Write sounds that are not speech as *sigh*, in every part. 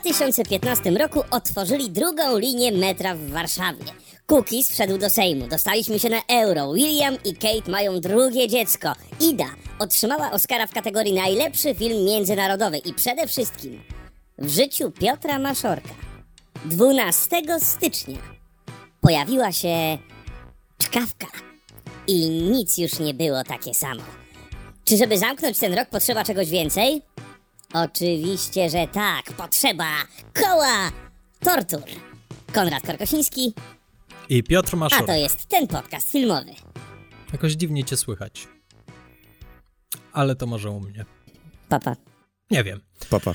2015 roku otworzyli drugą linię metra w Warszawie. Cookies wszedł do Sejmu, dostaliśmy się na euro. William i Kate mają drugie dziecko. Ida otrzymała Oscara w kategorii najlepszy film międzynarodowy i przede wszystkim w życiu Piotra Maszorka 12 stycznia pojawiła się czkawka i nic już nie było takie samo. Czy żeby zamknąć ten rok potrzeba czegoś więcej? Oczywiście, że tak. Potrzeba koła tortur. Konrad Korkosiński, I Piotr a Maszor. to jest ten podcast filmowy. Jakoś dziwnie cię słychać. Ale to może u mnie. Papa. Nie wiem. Papa.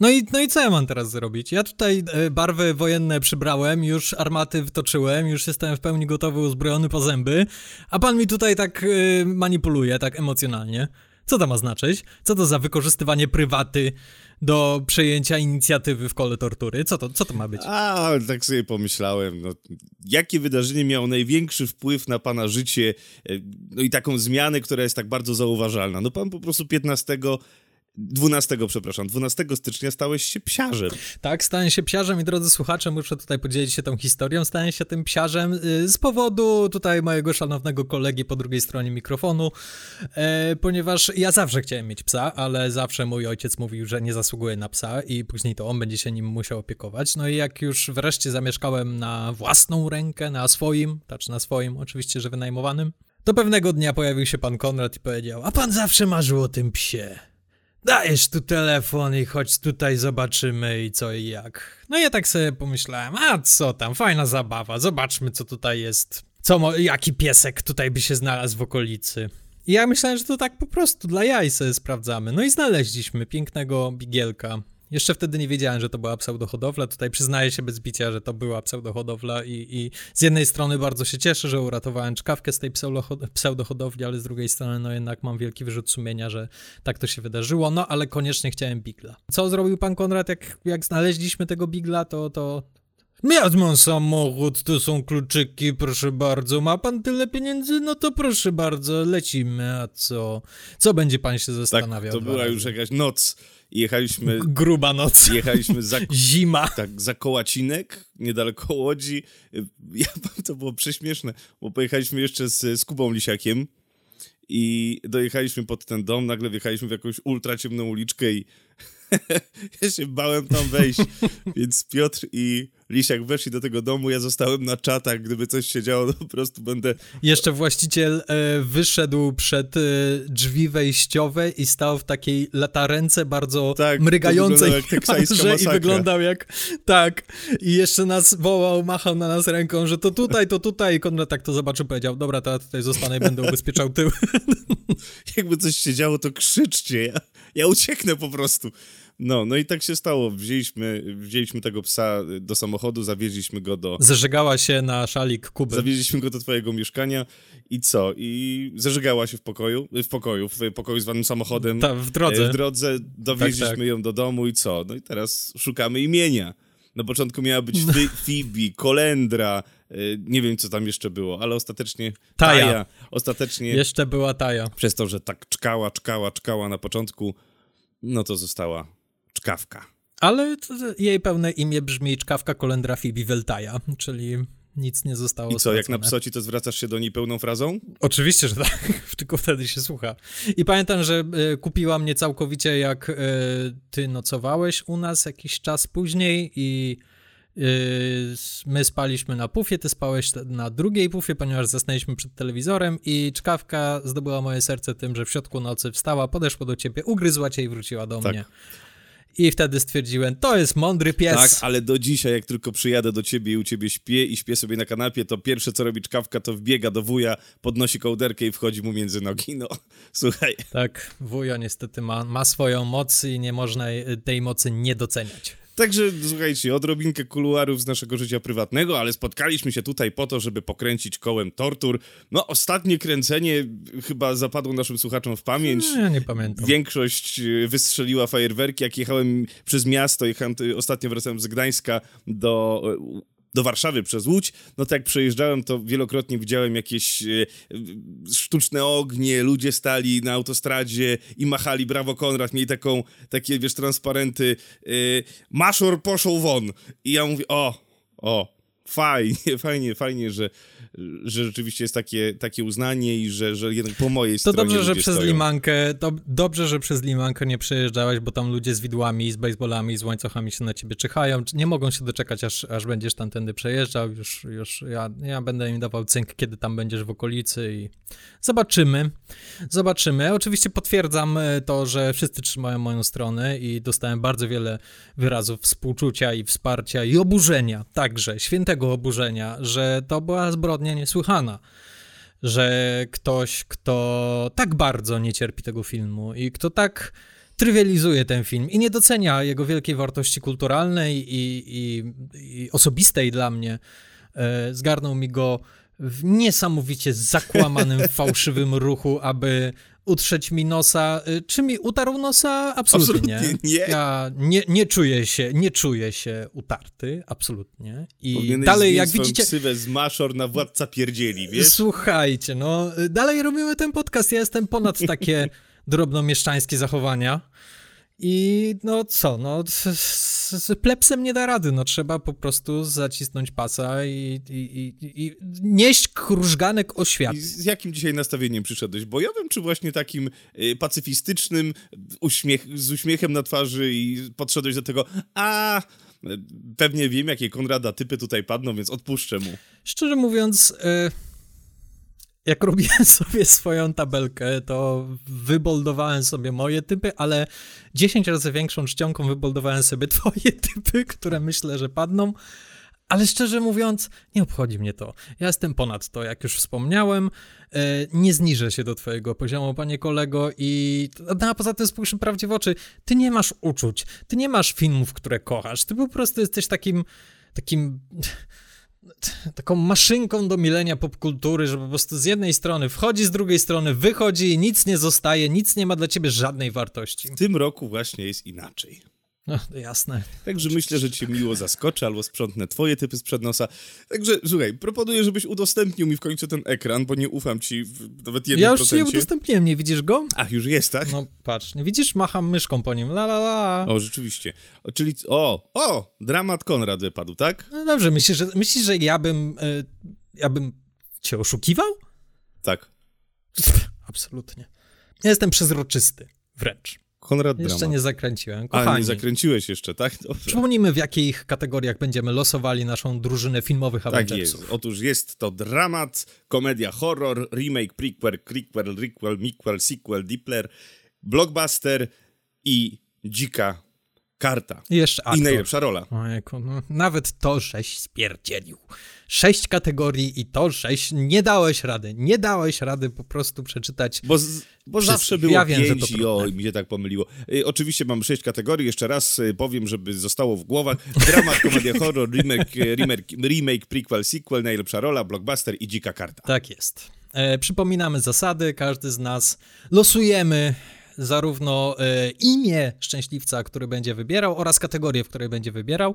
No i, no i co ja mam teraz zrobić? Ja tutaj e, barwy wojenne przybrałem, już armaty wtoczyłem, już jestem w pełni gotowy, uzbrojony po zęby, a pan mi tutaj tak e, manipuluje, tak emocjonalnie. Co to ma znaczyć? Co to za wykorzystywanie prywaty do przejęcia inicjatywy w kole tortury? Co to, co to ma być? A, tak sobie pomyślałem, no, jakie wydarzenie miało największy wpływ na pana życie, e, no i taką zmianę, która jest tak bardzo zauważalna. No pan po prostu 15, 12, przepraszam, 12 stycznia stałeś się psiarzem. Tak, stałem się psiarzem i drodzy słuchacze, muszę tutaj podzielić się tą historią. Stałem się tym psiarzem y, z powodu tutaj mojego szanownego kolegi po drugiej stronie mikrofonu, e, ponieważ ja zawsze chciałem mieć psa, ale zawsze mój ojciec mówił, że nie zasługuje na psa i później to on będzie się nim musiał opiekować. No i jak już wreszcie zamieszkałem na własną rękę, na swoim, znaczy na swoim, oczywiście, że wynajmowanym, to pewnego dnia pojawił się pan Konrad i powiedział, a pan zawsze marzył o tym psie. Dajesz tu telefon i chodź tutaj zobaczymy i co i jak. No ja tak sobie pomyślałem, a co tam, fajna zabawa, zobaczmy co tutaj jest. Co, mo- jaki piesek tutaj by się znalazł w okolicy. I ja myślałem, że to tak po prostu dla jaj sobie sprawdzamy. No i znaleźliśmy pięknego bigielka. Jeszcze wtedy nie wiedziałem, że to była pseudohodowla. Tutaj przyznaję się bez bicia, że to była pseudohodowla i, i z jednej strony bardzo się cieszę, że uratowałem czkawkę z tej pseudoho- pseudohodowli, ale z drugiej strony no jednak mam wielki wyrzut sumienia, że tak to się wydarzyło, no ale koniecznie chciałem bigla. Co zrobił pan Konrad, jak, jak znaleźliśmy tego bigla, to, to ja mam samochód, tu są kluczyki, proszę bardzo. Ma pan tyle pieniędzy? No to proszę bardzo, lecimy, a co? Co będzie pan się Tak, zastanawiał? to dwa była razy? już jakaś noc i jechaliśmy, Gruba noc. jechaliśmy za, *laughs* Zima. tak, za Kołacinek, niedaleko Łodzi. Ja, *laughs* to było prześmieszne, bo pojechaliśmy jeszcze z, z Kubą Lisiakiem i dojechaliśmy pod ten dom, nagle wjechaliśmy w jakąś ultra ciemną uliczkę i *laughs* ja się bałem tam wejść, więc Piotr i Lisiak weszli do tego domu, ja zostałem na czatach, gdyby coś się działo, to po prostu będę... Jeszcze właściciel e, wyszedł przed e, drzwi wejściowe i stał w takiej latarence bardzo Tak, mrygającej kamerze i wyglądał jak... Tak. I jeszcze nas wołał, machał na nas ręką, że to tutaj, to tutaj. I Konrad tak to zobaczył, powiedział, dobra, to ja tutaj zostanę i będę ubezpieczał tył. *laughs* Jakby coś się działo, to krzyczcie, ja, ja ucieknę po prostu. No, no i tak się stało. Wzięliśmy, wzięliśmy tego psa do samochodu, zawieźliśmy go do... Zeżegała się na szalik Kuby. Zawieźliśmy go do twojego mieszkania i co? I zażegała się w pokoju, w pokoju, w pokoju zwanym samochodem. Ta, w drodze. E, W drodze dowieźliśmy Tak, tak. ją do domu i co? No i teraz szukamy imienia. Na początku miała być *laughs* Fi- Phoebe, Kolendra, nie wiem co tam jeszcze było, ale ostatecznie Taja. Ostatecznie Jeszcze była Taja. przez to, że tak czkała, czkała, czkała na początku, no to została czkawka. Ale jej pełne imię brzmi Czkawka Kolendra Phoebe Weltaja, czyli nic nie zostało I co, jak na stracone. psoci, to zwracasz się do niej pełną frazą? Oczywiście, że tak, *laughs* tylko wtedy się słucha. I pamiętam, że e, kupiła mnie całkowicie jak e, ty nocowałeś u nas jakiś czas później i my spaliśmy na pufie, ty spałeś na drugiej pufie, ponieważ zasnęliśmy przed telewizorem i czkawka zdobyła moje serce tym, że w środku nocy wstała, podeszła do ciebie, ugryzła cię i wróciła do Tak. mnie. I wtedy stwierdziłem, to jest mądry pies. Tak, ale do dzisiaj, jak tylko przyjadę do ciebie i u ciebie śpię i śpię sobie na kanapie, to pierwsze, co robi czkawka, to wbiega do wuja, podnosi kołderkę i wchodzi mu między nogi. No, *laughs* słuchaj, Tak, wuja niestety ma, ma swoją moc i nie można tej mocy nie doceniać. Także słuchajcie, odrobinkę kuluarów z naszego życia prywatnego, ale spotkaliśmy się tutaj po to, żeby pokręcić kołem tortur. No, ostatnie kręcenie chyba zapadło naszym słuchaczom w pamięć. No, Ja nie pamiętam. Większość y, wystrzeliła fajerwerki. Jak jechałem przez miasto, jechałem, y, ostatnio wracałem z Gdańska do do Warszawy przez Łódź, no to jak przejeżdżałem, to wielokrotnie widziałem jakieś e, sztuczne ognie, ludzie stali na autostradzie i machali. Brawo Konrad, mieli taką, takie, wiesz, transparenty e, Maszor poszł won. I ja mówię, o, o, fajnie, *laughs* fajnie, fajnie, że, że rzeczywiście jest takie, takie uznanie i że, że jednak po mojej to stronie dobrze, że przez stoją. Limankę, to, dobrze, że przez Limankę nie przejeżdżałeś, bo tam ludzie z widłami, z baseballami, z łańcuchami się na ciebie czyhają, nie mogą się doczekać, aż, aż będziesz tamtędy przejeżdżał, już, już ja, ja będę im dawał cynk, kiedy tam będziesz w okolicy i zobaczymy, zobaczymy. Oczywiście potwierdzam e, to, że wszyscy trzymają moją stronę i dostałem bardzo wiele wyrazów współczucia i wsparcia i oburzenia, także świętego oburzenia, że to była zbrodnia niesłychana że ktoś, kto tak bardzo nie cierpi tego filmu i kto tak trywializuje ten film i nie docenia jego wielkiej wartości kulturalnej i, i, i osobistej dla mnie, e, zgarnął mi go w niesamowicie zakłamanym, *laughs* fałszywym ruchu, aby utrzeć mi nosa. E, Czy mi utarł nosa? Absolutnie, Absolutnie nie. Ja nie, nie czuję się, nie czuję się utarty, absolutnie. I Powinieneś dalej, jak widzicie, ksywę z Maszor na Władca Pierdzieli, wiesz? Słuchajcie, no dalej robimy ten podcast. Ja jestem ponad takie *laughs* drobnomieszczańskie zachowania. I no co, no z, z, plepsem nie da rady, no trzeba po prostu zacisnąć pasa i, i, i, i nieść krużganek o świat. I z jakim dzisiaj nastawieniem przyszedłeś? Bojowym, czy właśnie takim y, pacyfistycznym, uśmiech, z uśmiechem na twarzy i podszedłeś do tego, a pewnie wiem, jakie Konrada typy tutaj padną, więc odpuszczę mu. Szczerze mówiąc, y, jak robiłem *laughs* sobie swoją tabelkę, to wyboldowałem sobie moje typy, ale 10 razy większą czcionką wyboldowałem sobie *laughs* twoje typy, które myślę, że padną. Ale szczerze mówiąc, nie obchodzi mnie to. Ja jestem ponad to, jak już wspomniałem. E, Nie zniżę się do twojego poziomu, panie kolego, i no, a poza tym spójrz prawdzie w oczy. Ty nie masz uczuć, ty nie masz filmów, które kochasz. Ty po prostu jesteś takim, takim *laughs* taką maszynką do milenia popkultury, że po prostu z jednej strony wchodzi, z drugiej strony wychodzi i nic nie zostaje, nic nie ma dla ciebie żadnej wartości. W tym roku właśnie jest inaczej. No, jasne. Także myślę, że cię miło zaskoczę albo sprzątnę twoje typy sprzed nosa. Także słuchaj, proponuję, żebyś udostępnił mi w końcu ten ekran, bo nie ufam ci w nawet 1%. Ja już ci udostępniłem, nie widzisz go? Ach, już jest, tak? No patrz, nie widzisz? Macham myszką po nim, la la la. O, rzeczywiście. O, czyli, o, o, dramat Konrad wypadł, tak? No dobrze, myślisz, że, myślisz, że ja bym, y, ja bym cię oszukiwał? Tak. Absolutnie. Ja jestem przezroczysty, wręcz. Konrad Jeszcze dramat. nie zakręciłem. A, Kochani, nie zakręciłeś jeszcze, tak? Dobrze. przypomnijmy w jakich kategoriach będziemy losowali naszą drużynę filmowych Tak Avengersów. jest. Otóż jest to dramat, komedia horror, remake, prequel, prequel, requel, miquel, sequel, dipler, blockbuster i dzika karta. I jeszcze I aktor. najlepsza rola. Ojejku, no, nawet to żeś spierdzielił. Sześć kategorii i to sześć. Nie dałeś rady. Nie dałeś rady po prostu przeczytać. Bo, z, bo zawsze było Ja wiem, że to pięć i trudne. o, mi się tak pomyliło. Y, oczywiście mam sześć kategorii, jeszcze raz y, powiem, żeby zostało w głowach. Dramat, komedia, *laughs* horror, remake, y, remake, remake, prequel, sequel, najlepsza rola, blockbuster i dzika karta. Tak jest. E, przypominamy zasady. Każdy z nas losujemy zarówno e, imię szczęśliwca, który będzie wybierał, oraz kategorię, w której będzie wybierał.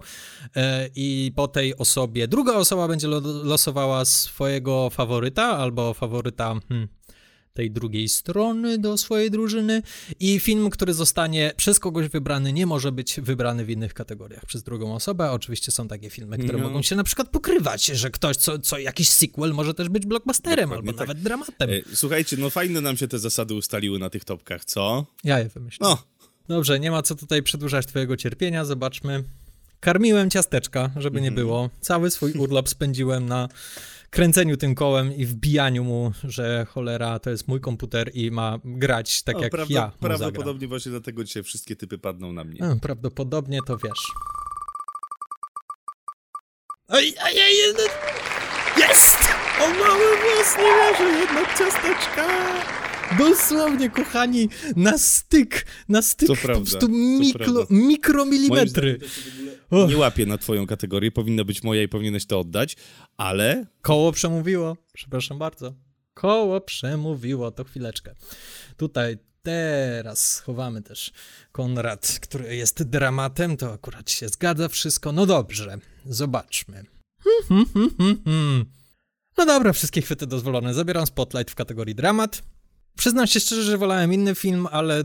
E, I po tej osobie druga osoba będzie lo, losowała swojego faworyta albo faworyta. Hmm, tej drugiej strony do swojej drużyny i film, który zostanie przez kogoś wybrany, nie może być wybrany w innych kategoriach przez drugą osobę. Oczywiście są takie filmy, które No. mogą się na przykład pokrywać, że ktoś, co, co jakiś sequel może też być blockbusterem Dokładnie albo tak. nawet dramatem. Y, Słuchajcie, no fajne nam się te zasady ustaliły na tych topkach, co? Ja je wymyśliłem. No, Dobrze, nie ma co tutaj przedłużać twojego cierpienia, zobaczmy. Karmiłem ciasteczka, żeby nie Mhm. było. Cały swój urlop spędziłem na kręceniu tym kołem i wbijaniu mu, że cholera, to jest mój komputer i ma grać tak no jak prawda, ja zagram. prawdopodobnie właśnie dlatego dzisiaj wszystkie typy padną na mnie. E, Prawdopodobnie to wiesz. Oj, oj, oj, no- jest! O mały włos nie leży jednak ciasteczka! Dosłownie, kochani, na styk, na styk, po prawda, prostu to mikro, mikromilimetry. Och, Nie łapię na twoją kategorię, powinna być moja i powinieneś to oddać, ale koło przemówiło, przepraszam bardzo. Koło przemówiło, to chwileczkę. Tutaj teraz schowamy też Konrad, który jest dramatem, to akurat się zgadza wszystko. No dobrze, zobaczmy. Hmm, hmm, hmm. No dobra, wszystkie chwyty dozwolone. Zabieram spotlight w kategorii dramat. Przyznam się szczerze, że wolałem inny film, ale y,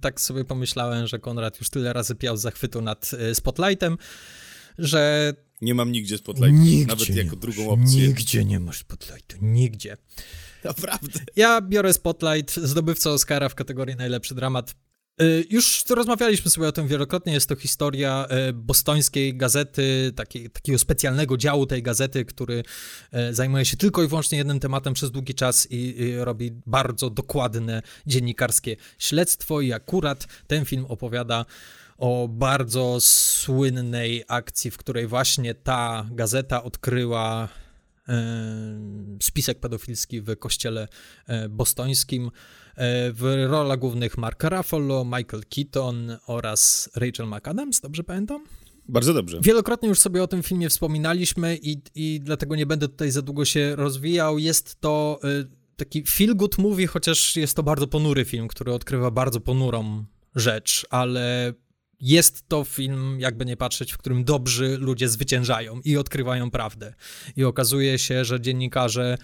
tak sobie pomyślałem, że Konrad już tyle razy piał z zachwytu nad y, Spotlightem, że... Nie mam nigdzie Spotlightu, nigdzie nawet jako drugą masz, opcję. Nigdzie nie masz Spotlightu, nigdzie. Naprawdę. Ja biorę Spotlight, zdobywca Oscara w kategorii najlepszy dramat. Y, już rozmawialiśmy sobie o tym wielokrotnie. Jest to historia y, bostońskiej gazety, takiej, takiego specjalnego działu tej gazety, który y, zajmuje się tylko i wyłącznie jednym tematem przez długi czas i robi bardzo dokładne dziennikarskie śledztwo. I akurat ten film opowiada o bardzo słynnej akcji, w której właśnie ta gazeta odkryła spisek pedofilski w kościele bostońskim. E, w rolach głównych Mark Ruffalo, Michael Keaton oraz Rachel McAdams, dobrze pamiętam? Bardzo dobrze. Wielokrotnie już sobie o tym filmie wspominaliśmy i, i dlatego nie będę tutaj za długo się rozwijał. Jest to y, taki feel good movie, chociaż jest to bardzo ponury film, który odkrywa bardzo ponurą rzecz, ale jest to film, jakby nie patrzeć, w którym dobrzy ludzie zwyciężają i odkrywają prawdę. I okazuje się, że dziennikarze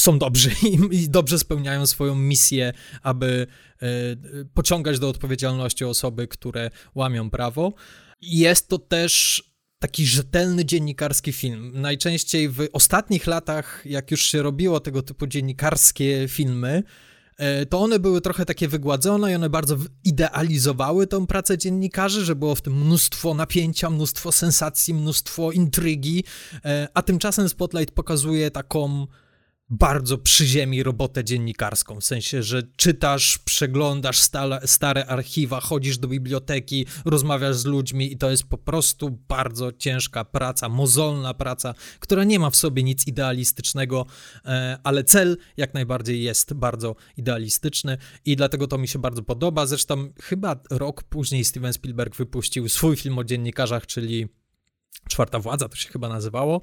są dobrzy *laughs* i, i, dobrze spełniają swoją misję, aby e, pociągać do odpowiedzialności osoby, które łamią prawo. Jest to też taki rzetelny dziennikarski film. Najczęściej w ostatnich latach, jak już się robiło tego typu dziennikarskie filmy, e, to one były trochę takie wygładzone i one bardzo idealizowały tą pracę dziennikarzy, że było w tym mnóstwo napięcia, mnóstwo sensacji, mnóstwo intrygi, e, a tymczasem Spotlight pokazuje taką bardzo przy ziemi robotę dziennikarską, w sensie, że czytasz, przeglądasz stale, stare archiwa, chodzisz do biblioteki, rozmawiasz z ludźmi i to jest po prostu bardzo ciężka praca, mozolna praca, która nie ma w sobie nic idealistycznego, e, ale cel jak najbardziej jest bardzo idealistyczny i dlatego to mi się bardzo podoba. Zresztą chyba rok później Steven Spielberg wypuścił swój film o dziennikarzach, czyli Czwarta Władza, to się chyba nazywało.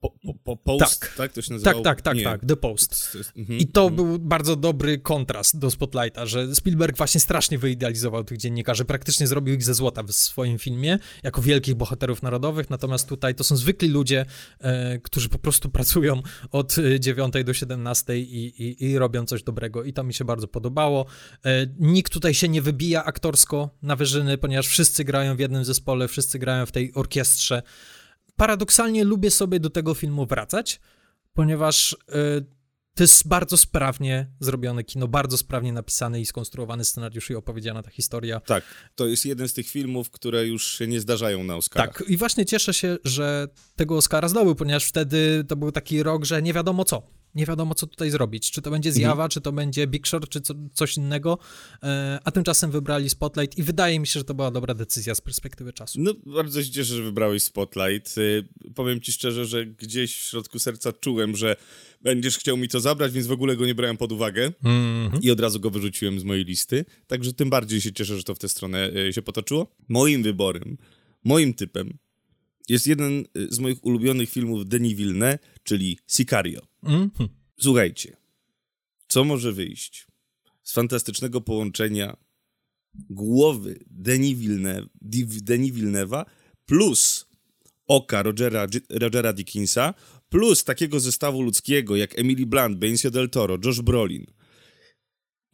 Po, po, post, tak. tak? To się nazywało? Tak, tak, tak, tak, The Post. Mm, I to mm. był bardzo dobry kontrast do Spotlighta, że Spielberg właśnie strasznie wyidealizował tych dziennikarzy, praktycznie zrobił ich ze złota w swoim filmie, jako wielkich bohaterów narodowych, natomiast tutaj to są zwykli ludzie, e, którzy po prostu pracują od 9 do 17 i, i, i, robią coś dobrego i to mi się bardzo podobało. E, nikt tutaj się nie wybija aktorsko na wyżyny, ponieważ wszyscy grają w jednym zespole, wszyscy grają w tej orkiestrze, paradoksalnie lubię sobie do tego filmu wracać, ponieważ y, to jest bardzo sprawnie zrobione kino, bardzo sprawnie napisany i skonstruowany scenariusz i opowiedziana ta historia. Tak, to jest jeden z tych filmów, które już się nie zdarzają na Oscarach. Tak, i właśnie cieszę się, że tego Oscara zdobył, ponieważ wtedy to był taki rok, że nie wiadomo co nie wiadomo, co tutaj zrobić. Czy to będzie zjawa, mhm. czy to będzie Big Short, czy co, coś innego. E, a tymczasem wybrali Spotlight i wydaje mi się, że to była dobra decyzja z perspektywy czasu. No, bardzo się cieszę, że wybrałeś Spotlight. E, powiem ci szczerze, że gdzieś w środku serca czułem, że będziesz chciał mi to zabrać, więc w ogóle go nie brałem pod uwagę mm -hmm. i od razu go wyrzuciłem z mojej listy. Także tym bardziej się cieszę, że to w tę stronę e, się potoczyło. Moim wyborem, moim typem jest jeden z moich ulubionych filmów Denis Villeneuve, czyli Sicario. Mm -hmm. Słuchajcie, co może wyjść z fantastycznego połączenia głowy Denis, Villeneuve, Denis Villeneuve'a plus oka Rogera, Rogera Dickinsa plus takiego zestawu ludzkiego jak Emily Blunt, Benicio del Toro, Josh Brolin.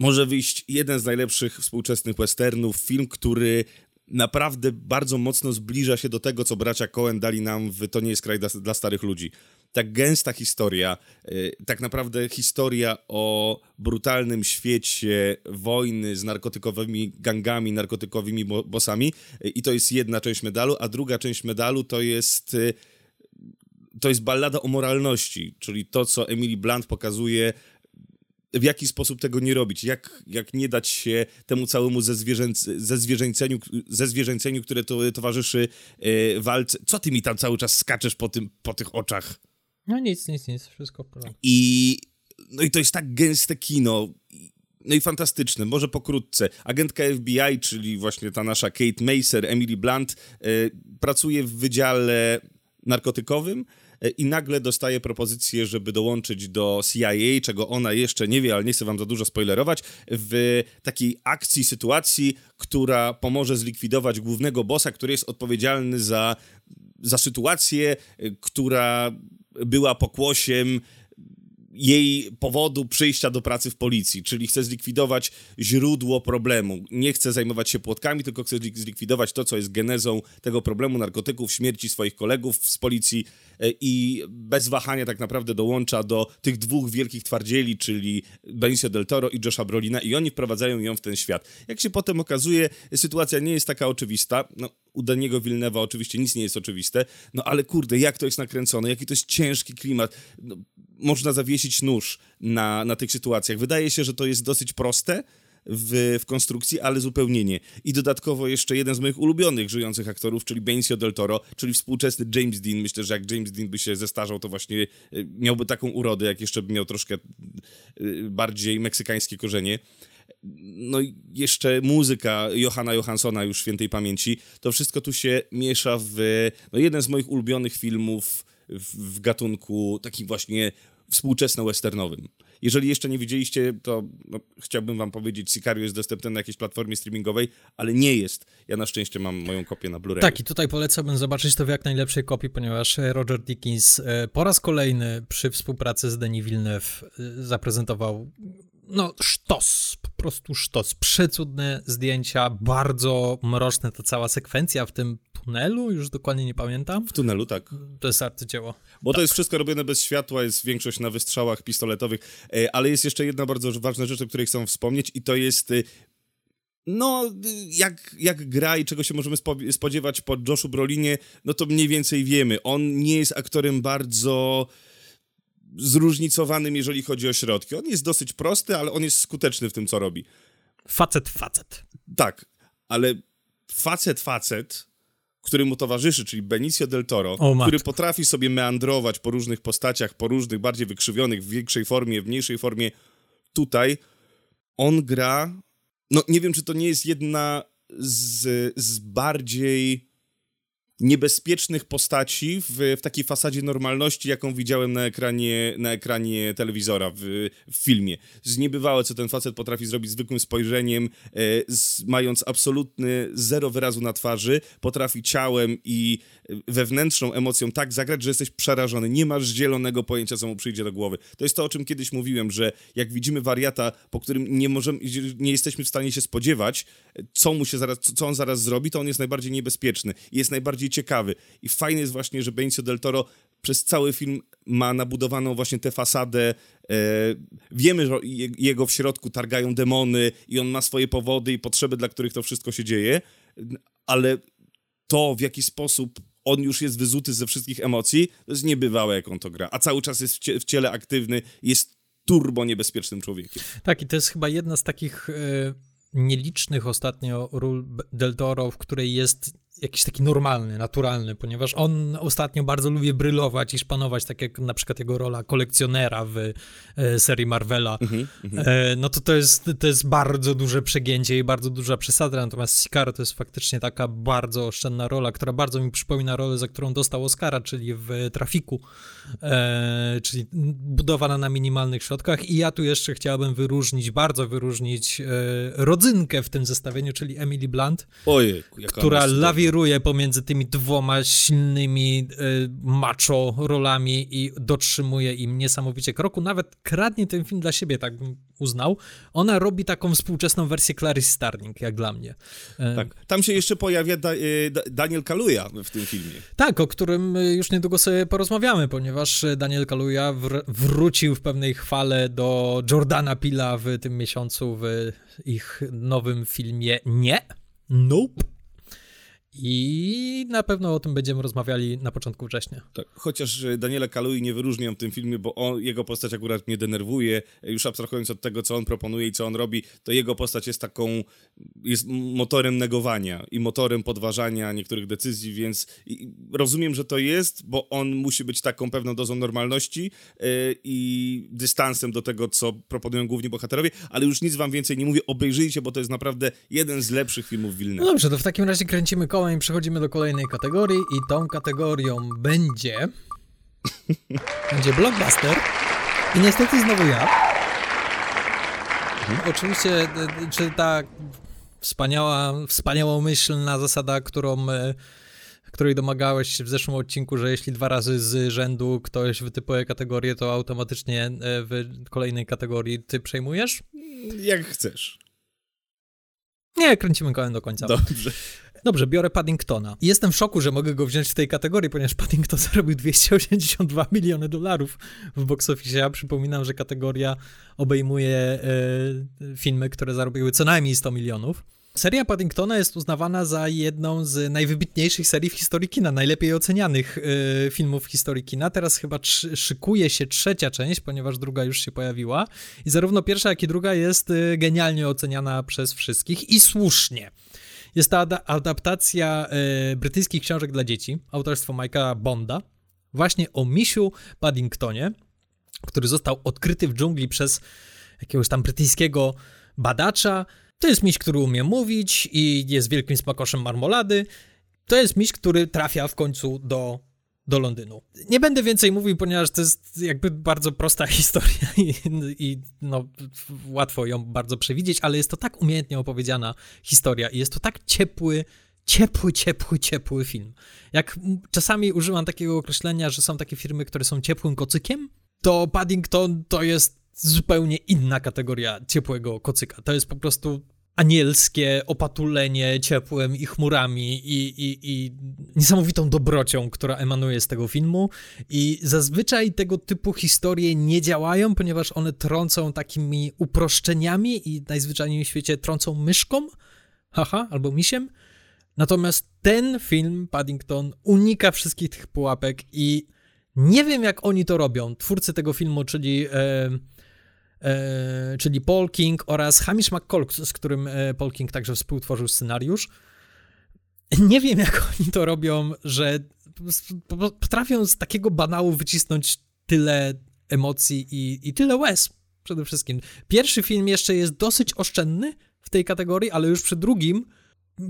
Może wyjść jeden z najlepszych współczesnych westernów, film, który naprawdę bardzo mocno zbliża się do tego, co bracia Cohen dali nam w To nie jest kraj dla, dla starych ludzi. Tak gęsta historia, yy, tak naprawdę historia o brutalnym świecie wojny z narkotykowymi gangami, narkotykowymi bossami yy, i to jest jedna część medalu, a druga część medalu to jest... Yy, to jest ballada o moralności, czyli to, co Emily Blunt pokazuje w jaki sposób tego nie robić, jak, jak nie dać się temu całemu zezwierzęceniu, zezwierzęceniu które to, towarzyszy e, walce. Co ty mi tam cały czas skaczesz po, tym, po tych oczach? No nic, nic, nic, wszystko porządku. I, no i to jest tak gęste kino, no i fantastyczne, może pokrótce. Agentka FBI, czyli właśnie ta nasza Kate Macer, Emily Blunt, e, pracuje w wydziale narkotykowym, i nagle dostaje propozycję, żeby dołączyć do CIA, czego ona jeszcze nie wie, ale nie chcę wam za dużo spoilerować, w takiej akcji, sytuacji, która pomoże zlikwidować głównego bossa, który jest odpowiedzialny za za sytuację, która była pokłosiem jej powodu przyjścia do pracy w policji, czyli chce zlikwidować źródło problemu. Nie chce zajmować się płotkami, tylko chce zlikwidować to, co jest genezą tego problemu narkotyków, śmierci swoich kolegów z policji e, i bez wahania tak naprawdę dołącza do tych dwóch wielkich twardzieli, czyli Benicio del Toro i Josha Brolina i oni wprowadzają ją w ten świat. Jak się potem okazuje, sytuacja nie jest taka oczywista. No, u Daniego Wilnewa oczywiście nic nie jest oczywiste, no ale kurde, jak to jest nakręcone, jaki to jest ciężki klimat. No, można zawiesić nóż na, na tych sytuacjach. Wydaje się, że to jest dosyć proste, w, w, konstrukcji, ale zupełnie nie. I dodatkowo jeszcze jeden z moich ulubionych żyjących aktorów, czyli Benicio del Toro, czyli współczesny James Dean. Myślę, że jak James Dean by się zestarzał, to właśnie e, miałby taką urodę, jak jeszcze by miał troszkę e, bardziej meksykańskie korzenie. No jeszcze muzyka Johanna Johanssona już świętej pamięci. To wszystko tu się miesza w no, jeden z moich ulubionych filmów w, w gatunku takim właśnie współczesno-westernowym. Jeżeli jeszcze nie widzieliście, to no, chciałbym wam powiedzieć, Sicario jest dostępny na jakiejś platformie streamingowej, ale nie jest. Ja na szczęście mam moją kopię na Blu-ray. Tak, i tutaj polecałbym zobaczyć to w jak najlepszej kopii, ponieważ Roger Dickens e, po raz kolejny przy współpracy z Denis Villeneuve e, zaprezentował no, sztos, po prostu sztos. Przecudne zdjęcia, bardzo mroczne ta cała sekwencja w tym tunelu, już dokładnie nie pamiętam. W tunelu, tak. To jest arcydzieło. Bo tak. to jest wszystko robione bez światła, jest większość na wystrzałach pistoletowych, e, ale jest jeszcze jedna bardzo ważna rzecz, o której chcę wspomnieć i to jest e, no, jak, jak gra i czego się możemy spodziewać po Joshu Brolinie, no to mniej więcej wiemy. On nie jest aktorem bardzo zróżnicowanym, jeżeli chodzi o środki. On jest dosyć prosty, ale on jest skuteczny w tym, co robi. Facet, facet. Tak, ale facet, facet, który mu towarzyszy, czyli Benicio del Toro, o, który potrafi sobie meandrować po różnych postaciach, po różnych bardziej wykrzywionych, w większej formie, w mniejszej formie. Tutaj on gra. No, nie wiem, czy to nie jest jedna z, z bardziej niebezpiecznych postaci w, w takiej fasadzie normalności, jaką widziałem na ekranie, na ekranie telewizora w, w filmie. Z niebywałe, co ten facet potrafi zrobić zwykłym spojrzeniem, e, z, mając absolutny zero wyrazu na twarzy, potrafi ciałem i wewnętrzną emocją tak zagrać, że jesteś przerażony. Nie masz zielonego pojęcia, co mu przyjdzie do głowy. To jest to, o czym kiedyś mówiłem, że jak widzimy wariata, po którym nie możemy, nie jesteśmy w stanie się spodziewać, co mu się zaraz, co on zaraz zrobi, to on jest najbardziej niebezpieczny jest najbardziej ciekawy. I fajne jest właśnie, że Benicio del Toro przez cały film ma nabudowaną właśnie tę fasadę. E, wiemy, że jego w środku targają demony i on ma swoje powody i potrzeby, dla których to wszystko się dzieje, ale to, w jaki sposób on już jest wyzuty ze wszystkich emocji, to jest niebywałe, jak on to gra. A cały czas jest w, cie w ciele aktywny, jest turbo niebezpiecznym człowiekiem. Tak, i to jest chyba jedna z takich y, nielicznych ostatnio ról Del Toro, w której jest jakiś taki normalny, naturalny, ponieważ on ostatnio bardzo lubi brylować i szpanować, tak jak na przykład jego rola kolekcjonera w e, serii Marvela. Mm -hmm. e, no to to jest, to jest bardzo duże przegięcie i bardzo duża przesada, natomiast Sicario to jest faktycznie taka bardzo oszczędna rola, która bardzo mi przypomina rolę, za którą dostał Oscara, czyli w Trafiku, e, czyli budowana na minimalnych środkach i ja tu jeszcze chciałbym wyróżnić, bardzo wyróżnić e, rodzynkę w tym zestawieniu, czyli Emily Blunt, Ojej, która lawiruje lawiruje pomiędzy tymi dwoma silnymi y, macho rolami i dotrzymuje im niesamowicie kroku. Nawet kradnie ten film dla siebie, tak bym uznał. Ona robi taką współczesną wersję Clarice Starling, jak dla mnie. E, tak. Tam się jeszcze pojawia da, y, Daniel Kaluja w tym filmie. Tak, o którym już niedługo sobie porozmawiamy, ponieważ Daniel Kaluja wr wrócił w pewnej chwale do Jordana Pila w tym miesiącu w ich nowym filmie Nie. Nope. I na pewno o tym będziemy rozmawiali na początku września. Tak, chociaż Daniela Kalui nie wyróżniam w tym filmie, bo on, jego postać akurat mnie denerwuje. Już abstrahując od tego, co on proponuje i co on robi, to jego postać jest taką, jest motorem negowania i motorem podważania niektórych decyzji, więc rozumiem, że to jest, bo on musi być taką pewną dozą normalności yy, i dystansem do tego, co proponują główni bohaterowie, ale już nic wam więcej nie mówię. Obejrzyjcie, bo to jest naprawdę jeden z lepszych filmów Wilna. No dobrze, to w takim razie kręcimy koło i przechodzimy do kolejnej kategorii i tą kategorią będzie... *laughs* będzie blockbuster i niestety znowu ja. Mhm. Oczywiście, czy ta wspaniała, wspaniałomyślna zasada, którą, e, której domagałeś się w zeszłym odcinku, że jeśli dwa razy z rzędu ktoś wytypuje kategorię, to automatycznie e, w kolejnej kategorii ty przejmujesz? Jak chcesz. Nie, kręcimy kołem do końca. Dobrze. Dobrze, biorę Paddingtona. Jestem w szoku, że mogę go wziąć w tej kategorii, ponieważ Paddington *laughs* zarobił 282 miliony dolarów w box office. Ja przypominam, że kategoria obejmuje e, filmy, które zarobiły co najmniej 100 milionów. Seria Paddingtona jest uznawana za jedną z najwybitniejszych serii w historii kina, najlepiej ocenianych y, filmów w historii kina. Teraz chyba tr- szykuje się trzecia część, ponieważ druga już się pojawiła. I zarówno pierwsza, jak i druga jest y, genialnie oceniana przez wszystkich i słusznie. Jest to ad- adaptacja y, brytyjskich książek dla dzieci, autorstwo Mike'a Bonda, właśnie o misiu Paddingtonie, który został odkryty w dżungli przez jakiegoś tam brytyjskiego badacza, to jest miś, który umie mówić i jest wielkim smakoszem marmolady. To jest miś, który trafia w końcu do, do Londynu. Nie będę więcej mówił, ponieważ to jest jakby bardzo prosta *laughs* historia i, i no, łatwo ją bardzo przewidzieć, ale jest to tak umiejętnie opowiedziana historia i jest to tak ciepły, ciepły, ciepły, ciepły film. Jak czasami używam takiego określenia, że są takie firmy, które są ciepłym kocykiem, to Paddington to jest zupełnie inna kategoria ciepłego kocyka. To jest po prostu anielskie opatulenie ciepłem i chmurami i, i, i niesamowitą dobrocią, która emanuje z tego filmu. I zazwyczaj tego typu historie nie działają, ponieważ one trącą takimi uproszczeniami i najzwyczajniej w świecie trącą myszką, haha, albo misiem. Natomiast ten film, Paddington, unika wszystkich tych pułapek i nie wiem, jak oni to robią. Twórcy tego filmu, czyli... czyli Paul King oraz Hamish McCall, z którym e, Paul King także współtworzył scenariusz. Nie wiem, jak *laughs* oni to robią, że potrafią z takiego banału wycisnąć tyle emocji i, i tyle łez przede wszystkim. Pierwszy film jeszcze jest dosyć oszczędny w tej kategorii, ale już przy drugim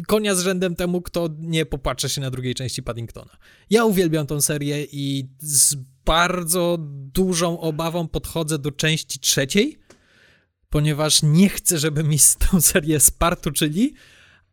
konia z rzędem temu, kto nie popłacze się na drugiej części Paddingtona. Ja uwielbiam tą serię i z bardzo dużą obawą podchodzę do części trzeciej, ponieważ nie chcę, żeby mi z tą serię spartuczyli,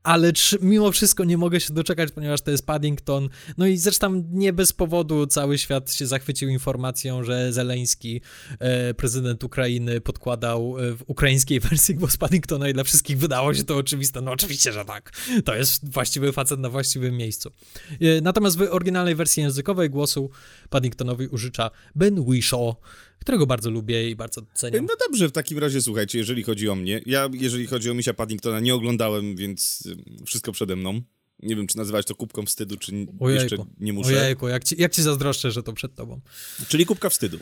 ale mimo wszystko nie mogę się doczekać, ponieważ to jest Paddington. No i zresztą nie bez powodu cały świat się zachwycił informacją, że Zeleński, e, prezydent Ukrainy, podkładał e, w ukraińskiej *laughs* wersji głos Paddingtona i dla wszystkich wydało się to oczywiste. No oczywiście, że tak. To jest właściwy facet na właściwym miejscu. E, natomiast w oryginalnej wersji językowej głosu Paddingtonowi użycza Ben Whishaw, którego bardzo lubię i bardzo cenię. No dobrze, w takim razie słuchajcie, jeżeli chodzi o mnie, ja jeżeli chodzi o Misia Paddingtona nie oglądałem, więc wszystko przede mną. Nie wiem, czy nazywać to kubką wstydu, czy Ojejku. jeszcze nie muszę. Ojejku, jak ci, jak ci zazdroszczę, że to przed tobą. Czyli kubka wstydu.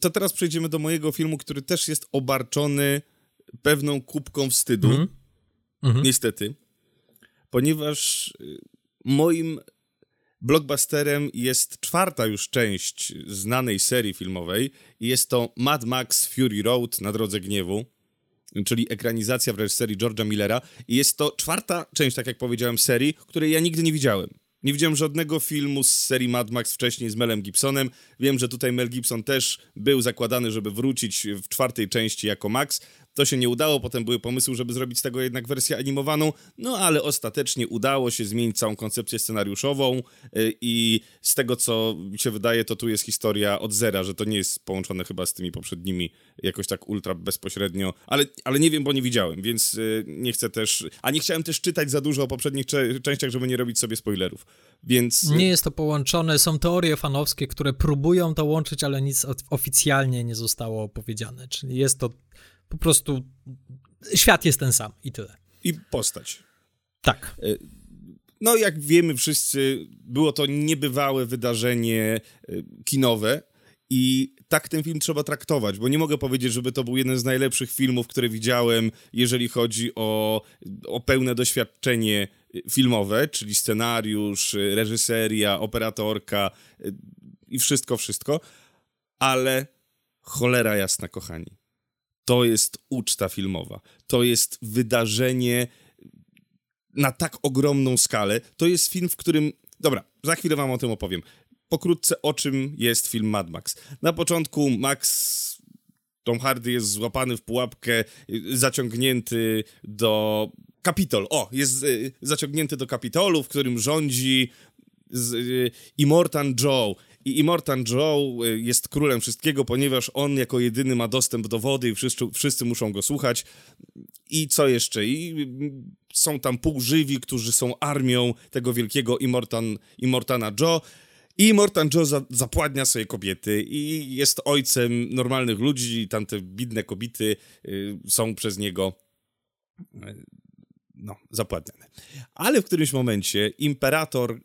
To teraz przejdziemy do mojego filmu, który też jest obarczony pewną kubką wstydu. Mm -hmm. Niestety. Ponieważ y, moim Blockbusterem jest czwarta już część znanej serii filmowej i jest to Mad Max Fury Road na drodze gniewu, czyli ekranizacja w reżyserii George'a Millera i jest to czwarta część, tak jak powiedziałem, serii, której ja nigdy nie widziałem. Nie widziałem żadnego filmu z serii Mad Max wcześniej z Melem Gibsonem. Wiem, że tutaj Mel Gibson też był zakładany, żeby wrócić w czwartej części jako Max. To się nie udało, potem były pomysły, żeby zrobić z tego jednak wersję animowaną, no ale ostatecznie udało się zmienić całą koncepcję scenariuszową y, i z tego, co mi się wydaje, to tu jest historia od zera, że to nie jest połączone chyba z tymi poprzednimi jakoś tak ultra bezpośrednio, ale, ale nie wiem, bo nie widziałem, więc y, nie chcę też, a nie chciałem też czytać za dużo o poprzednich częściach, żeby nie robić sobie spoilerów, więc... Nie jest to połączone, są teorie fanowskie, które próbują to łączyć, ale nic oficjalnie nie zostało powiedziane, czyli jest to po prostu świat jest ten sam i tyle. I postać. Tak. E, no, jak wiemy wszyscy, było to niebywałe wydarzenie e, kinowe. I tak ten film trzeba traktować, bo nie mogę powiedzieć, żeby to był jeden z najlepszych filmów, które widziałem, jeżeli chodzi o, o pełne doświadczenie filmowe, czyli scenariusz, reżyseria, operatorka e, i wszystko, wszystko. Ale cholera jasna, kochani to jest uczta filmowa. To jest wydarzenie na tak ogromną skalę. To jest film, w którym. Dobra, za chwilę wam o tym opowiem. Pokrótce, o czym jest film Mad Max. Na początku Max. Tom Hardy jest złapany w pułapkę, zaciągnięty do Kapitol. O, jest y, zaciągnięty do Kapitolu, w którym rządzi z, y, Immortan Joe. I Immortan Joe y, jest królem wszystkiego, ponieważ on jako jedyny ma dostęp do wody i wszyscy, wszyscy muszą go słuchać. I co jeszcze? I mm, są tam półżywi, którzy są armią tego wielkiego Immortan, Immortana Joe. I Mortan Joe za, zapładnia sobie kobiety i jest ojcem normalnych ludzi, tamte bidne kobiety y, są przez niego y, no, zapładniane. Ale w którymś momencie imperator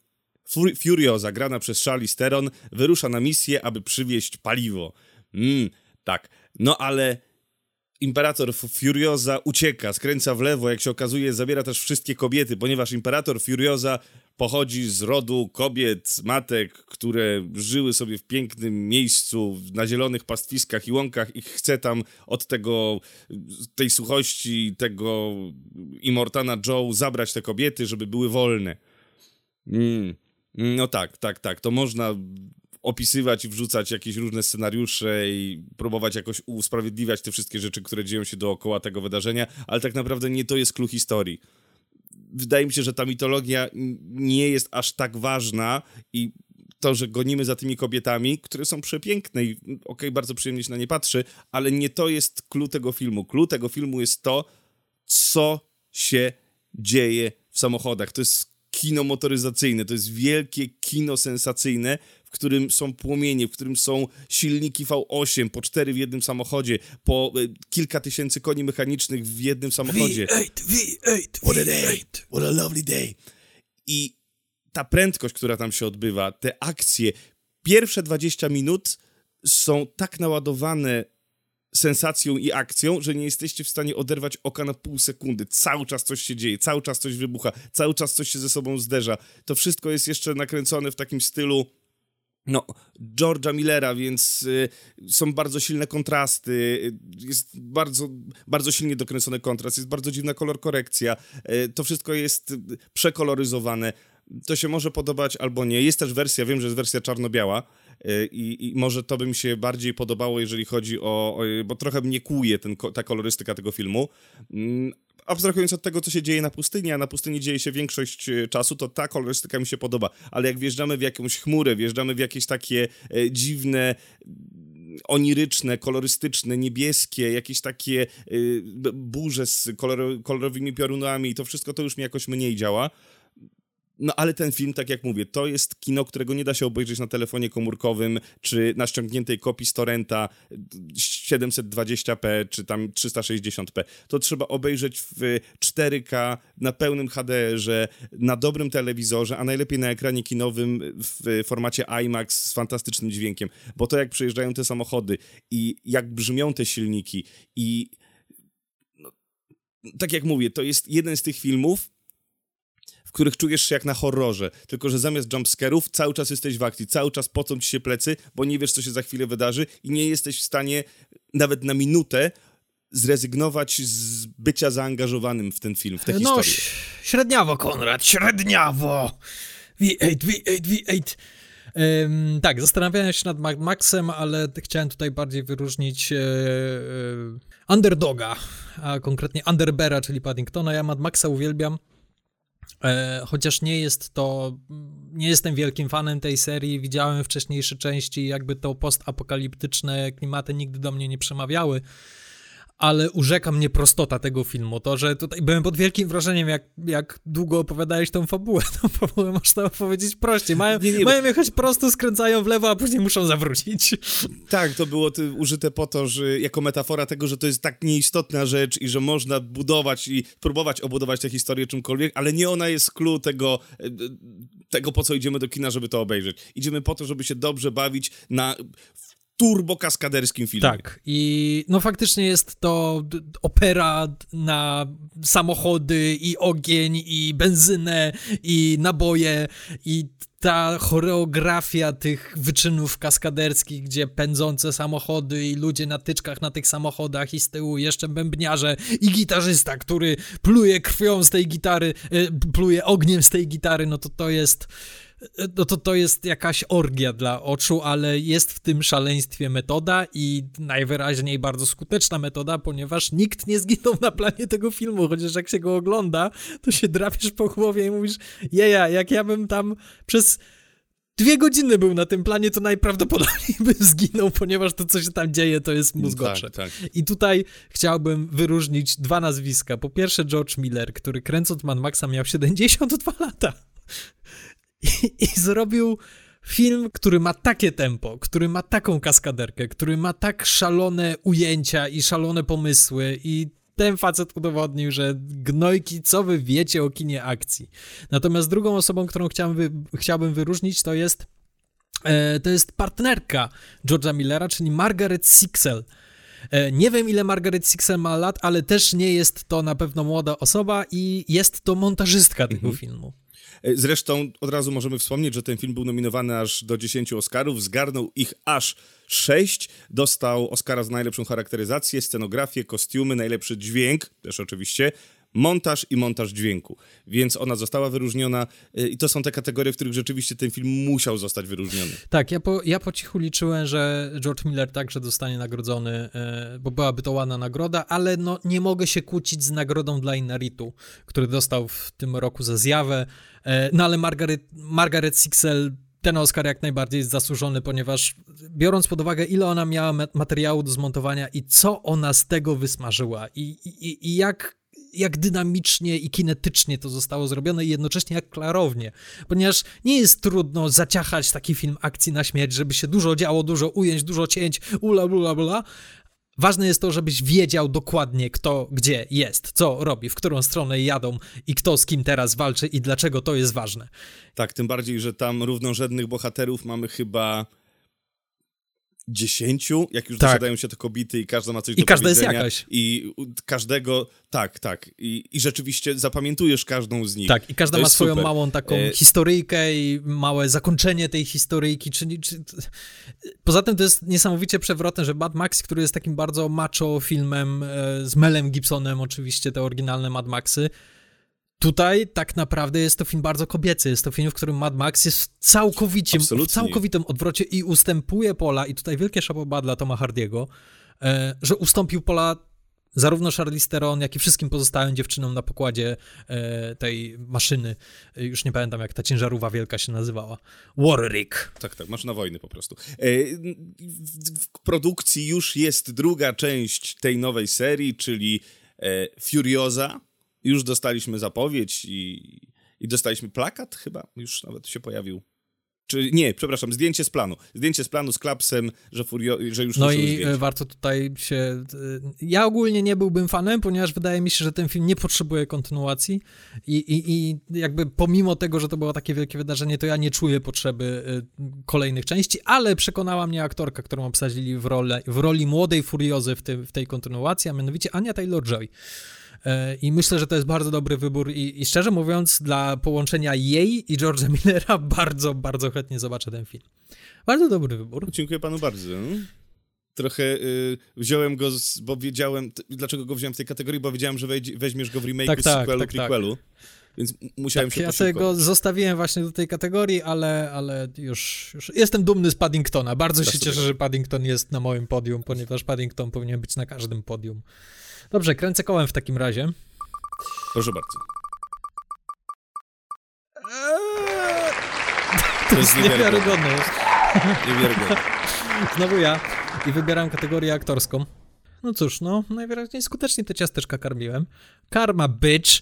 Furioza, grana przez Charlie Steron, wyrusza na misję, aby przywieźć paliwo. Mm, tak. No ale Imperator Furioza ucieka, skręca w lewo, jak się okazuje, zabiera też wszystkie kobiety, ponieważ Imperator Furioza pochodzi z rodu kobiet, matek, które żyły sobie w pięknym miejscu, na zielonych pastwiskach i łąkach i chce tam od tego, tej suchości, tego Immortana Joe zabrać te kobiety, żeby były wolne. Mm. No tak, tak, tak. To można opisywać i wrzucać jakieś różne scenariusze i próbować jakoś usprawiedliwiać te wszystkie rzeczy, które dzieją się dookoła tego wydarzenia, ale tak naprawdę nie to jest clue historii. Wydaje mi się, że ta mitologia nie jest aż tak ważna i to, że gonimy za tymi kobietami, które są przepiękne i okej, okay, bardzo przyjemnie się na nie patrzy, ale nie to jest clue tego filmu. Clue tego filmu jest to, co się dzieje w samochodach. To jest kino motoryzacyjne, to jest wielkie kino sensacyjne, w którym są płomienie, w którym są silniki V8, po cztery w jednym samochodzie, po y, kilka tysięcy koni mechanicznych w jednym samochodzie. V8, V8, What a day, what a lovely day. I ta prędkość, która tam się odbywa, te akcje, pierwsze 20 minut są tak naładowane sensacją i akcją, że nie jesteście w stanie oderwać oka na pół sekundy. Cały czas coś się dzieje, cały czas coś wybucha, cały czas coś się ze sobą zderza. To wszystko jest jeszcze nakręcone w takim stylu no, George'a Millera, więc y, są bardzo silne kontrasty, y, jest bardzo, bardzo silnie dokręcony kontrast, jest bardzo dziwna kolor korekcja, y, to wszystko jest przekoloryzowane. To się może podobać albo nie. Jest też wersja, wiem, że jest wersja czarno-biała, i, i, może to by mi się bardziej podobało, jeżeli chodzi o, o bo trochę mnie kłuje ten, ta kolorystyka tego filmu. Mm, abstrahując od tego, co się dzieje na pustyni, a na pustyni dzieje się większość e, czasu, to ta kolorystyka mi się podoba. Ale jak wjeżdżamy w jakąś chmurę, wjeżdżamy w jakieś takie e, dziwne oniryczne, kolorystyczne, niebieskie, jakieś takie y, burze z kolor, kolorowymi piorunami, to wszystko to już mi jakoś mniej działa. No ale ten film, tak jak mówię, to jest kino, którego nie da się obejrzeć na telefonie komórkowym, czy na ściągniętej kopii z torrenta 720p, czy tam 360p. To trzeba obejrzeć w 4K, na pełnym HDR-ze, na dobrym telewizorze, a najlepiej na ekranie kinowym w formacie IMAX z fantastycznym dźwiękiem. Bo to jak przejeżdżają te samochody i jak brzmią te silniki i... No, tak jak mówię, to jest jeden z tych filmów, których czujesz się jak na horrorze, tylko że zamiast jumpscarów cały czas jesteś w akcji, cały czas pocą ci się plecy, bo nie wiesz, co się za chwilę wydarzy i nie jesteś w stanie nawet na minutę zrezygnować z bycia zaangażowanym w ten film, w tę no, historię. No, średniawo, Konrad, średniawo! V8, V8, V8. Um, tak, zastanawiałem się nad Mad Maxem, ale chciałem tutaj bardziej wyróżnić e, e, Underdoga, a konkretnie Underbera, czyli Paddingtona. Ja Mad Maxa uwielbiam. E, chociaż nie jest to, nie jestem wielkim fanem tej serii, widziałem wcześniejsze części, jakby to postapokaliptyczne klimaty nigdy do mnie nie przemawiały ale urzeka mnie prostota tego filmu. To, że tutaj byłem pod wielkim wrażeniem, jak, jak długo opowiadałeś tą fabułę. *laughs* Tą fabułę można opowiedzieć prościej. Mają, nie, nie, mają bo... jechać prosto, skręcają w lewo, a później muszą zawrócić. *laughs* Tak, to było użyte po to, że jako metafora tego, że to jest tak nieistotna rzecz i że można budować i próbować obudować tę historię czymkolwiek, ale nie ona jest clue tego, e, tego, po co idziemy do kina, żeby to obejrzeć. Idziemy po to, żeby się dobrze bawić na turbokaskaderskim filmie. Tak, i no faktycznie jest to opera na samochody i ogień i benzynę i naboje i ta choreografia tych wyczynów kaskaderskich, gdzie pędzące samochody i ludzie na tyczkach na tych samochodach i z tyłu jeszcze bębniarze i gitarzysta, który pluje krwią z tej gitary, e, pluje ogniem z tej gitary, no to to jest no to to jest jakaś orgia dla oczu, ale jest w tym szaleństwie metoda i najwyraźniej bardzo skuteczna metoda, ponieważ nikt nie zginął na planie tego filmu, chociaż jak się go ogląda, to się drapiesz po głowie i mówisz, jeja, jak ja bym tam przez dwie godziny był na tym planie, to najprawdopodobniej bym zginął, ponieważ to, co się tam dzieje, to jest mózgocze. Tak, tak. I tutaj chciałbym wyróżnić dwa nazwiska. Po pierwsze George Miller, który kręcąc Mad Maxa miał 72 lata. I, I zrobił film, który ma takie tempo, który ma taką kaskaderkę, który ma tak szalone ujęcia i szalone pomysły i ten facet udowodnił, że gnojki, co wy wiecie o kinie akcji. Natomiast drugą osobą, którą chciałbym, wy, chciałbym wyróżnić, to jest e, to jest partnerka George'a Millera, czyli Margaret Sixel. E, nie wiem, ile Margaret Sixel ma lat, ale też nie jest to na pewno młoda osoba i jest to montażystka tego mhm. filmu. E, zresztą od razu możemy wspomnieć, że ten film był nominowany aż do 10 Oscarów, zgarnął ich aż 6, dostał Oscara za najlepszą charakteryzację, scenografię, kostiumy, najlepszy dźwięk, też oczywiście, montaż i montaż dźwięku. Więc ona została wyróżniona y, i to są te kategorie, w których rzeczywiście ten film musiał zostać wyróżniony. Tak, ja po, ja po cichu liczyłem, że George Miller także zostanie nagrodzony, y, bo byłaby to ładna nagroda, ale no, nie mogę się kłócić z nagrodą dla Inaritu, który dostał w tym roku za zjawę. Y, no ale Margaret, Margaret Sixel ten Oscar jak najbardziej jest zasłużony, ponieważ biorąc pod uwagę, ile ona miała materiału do zmontowania i co ona z tego wysmażyła i, i, i jak jak dynamicznie i kinetycznie to zostało zrobione i jednocześnie jak klarownie, ponieważ nie jest trudno zaciachać taki film akcji na śmierć, żeby się dużo działo, dużo ujęć, dużo cięć, ula, ula, ula. Ważne jest to, żebyś wiedział dokładnie, kto gdzie jest, co robi, w którą stronę jadą i kto z kim teraz walczy i dlaczego to jest ważne. Tak, tym bardziej, że tam równorzędnych bohaterów mamy chyba dziesięciu, jak już tak. dosiadają się te kobiety i każda ma coś I do każda jest jakaś. I każdego, tak, tak. I, I rzeczywiście zapamiętujesz każdą z nich. Tak, i każda ma swoją super. małą taką e... historyjkę i małe zakończenie tej historyjki, czyli... Czy... Poza tym to jest niesamowicie przewrotne, że Mad Max, który jest takim bardzo macho filmem e, z Melem Gibsonem, oczywiście te oryginalne Mad Maxy, Tutaj tak naprawdę jest to film bardzo kobiecy. Jest to film, w którym Mad Max jest całkowicie, w całkowitym odwrocie i ustępuje pola, i tutaj wielkie szaboba dla Toma Hardiego, e, że ustąpił pola zarówno Charlize Theron, jak i wszystkim pozostałym dziewczynom na pokładzie e, tej maszyny. E, już nie pamiętam, jak ta ciężarówka wielka się nazywała. Warwick. Tak, tak, maszyna wojny po prostu. W produkcji już jest druga część tej nowej serii, czyli Furiosa, już dostaliśmy zapowiedź i, i dostaliśmy plakat chyba, już nawet się pojawił. Czy nie, przepraszam, zdjęcie z planu. Zdjęcie z planu z klapsem, że, furio, że już No i zdjęcie. warto tutaj się. E, ja ogólnie nie byłbym fanem, ponieważ wydaje mi się, że ten film nie potrzebuje kontynuacji i, i, i jakby pomimo tego, że to było takie wielkie wydarzenie, to ja nie czuję potrzeby e, kolejnych części, ale przekonała mnie aktorka, którą obsadzili w, role, w roli młodej Furiozy w, tym, w tej kontynuacji, a mianowicie Ania Taylor-Joy. E, I myślę, że to jest bardzo dobry wybór i, i szczerze mówiąc, dla połączenia jej i George'a Millera *laughs* bardzo, bardzo chętnie zobaczę ten film. Bardzo dobry wybór. Dziękuję panu bardzo. Trochę y, wziąłem go, z, bo wiedziałem, t- dlaczego go wziąłem w tej kategorii, bo wiedziałem, że weźmiesz go w remake'u, tak, tak, sequelu, tak, tak. prequelu. Tak. Więc musiałem tak, się ja sobie go zostawiłem właśnie do tej kategorii, ale, ale już, już jestem dumny z Paddingtona. Bardzo się cieszę, że Paddington jest na moim podium, ponieważ Paddington powinien być na każdym podium. Dobrze, kręcę kołem w takim razie. Proszę bardzo. Eee, *laughs* to jest niewiarygodne. Niewiarygodne. *laughs* *laughs* Znowu ja. I wybieram kategorię aktorską. No cóż, no, najwyraźniej skutecznie te ciasteczka karmiłem. Karma, bitch.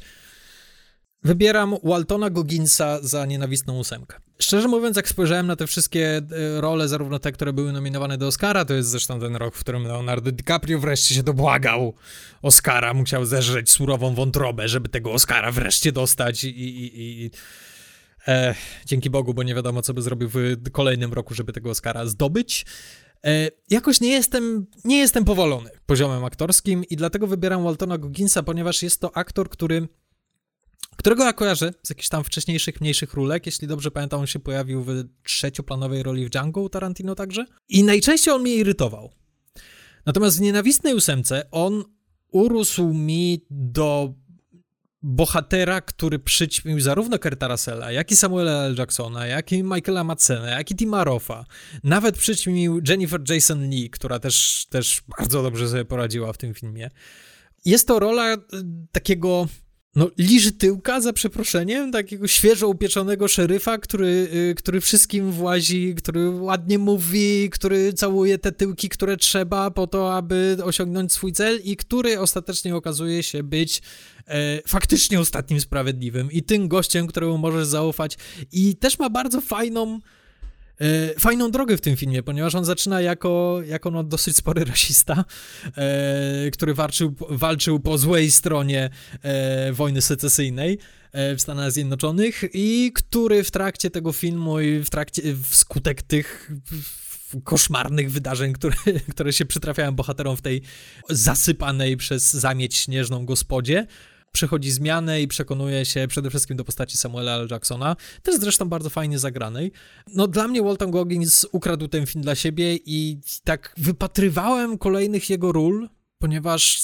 Wybieram Waltona Gogginsa za nienawistną ósemkę. Szczerze mówiąc, jak spojrzałem na te wszystkie e, role, zarówno te, które były nominowane do Oscara, to jest zresztą ten rok, w którym Leonardo DiCaprio wreszcie się dobłagał Oscara, musiał zeżreć surową wątrobę, żeby tego Oscara wreszcie dostać i, i, i e, dzięki Bogu, bo nie wiadomo, co by zrobił w kolejnym roku, żeby tego Oscara zdobyć. E, jakoś nie jestem, nie jestem powolony poziomem aktorskim i dlatego wybieram Waltona Gogginsa, ponieważ jest to aktor, który którego ja kojarzę z jakichś tam wcześniejszych, mniejszych rólek. Jeśli dobrze pamiętam, on się pojawił w trzecioplanowej roli w Django u Tarantino także. I najczęściej on mnie irytował. Natomiast w Nienawistnej ósemce on urósł mi do bohatera, który przyćmił zarówno Kurta Russella, jak i Samuela L. Jacksona, jak i Michaela Madsena, jak i Tima Roffa. Nawet przyćmił Jennifer Jason Lee, która też, też bardzo dobrze sobie poradziła w tym filmie. Jest to rola y, takiego no, liży tyłka, za przeproszeniem, takiego świeżo upieczonego szeryfa, który, y, który wszystkim włazi, który ładnie mówi, który całuje te tyłki, które trzeba po to, aby osiągnąć swój cel i który ostatecznie okazuje się być e, faktycznie ostatnim sprawiedliwym. I tym gościem, któremu możesz zaufać. I też ma bardzo fajną fajną drogę w tym filmie, ponieważ on zaczyna jako, jako no dosyć spory *laughs* rasista, e, który walczył, walczył po złej stronie e, wojny secesyjnej w Stanach Zjednoczonych i który w trakcie tego filmu i w trakcie, wskutek tych koszmarnych wydarzeń, które, które się przytrafiają bohaterom w tej zasypanej przez zamieć śnieżną gospodzie, przechodzi zmianę i przekonuje się przede wszystkim do postaci Samuela L. Jacksona, też zresztą bardzo fajnie zagranej. No dla mnie Walton Goggins ukradł ten film dla siebie i tak wypatrywałem kolejnych jego ról, ponieważ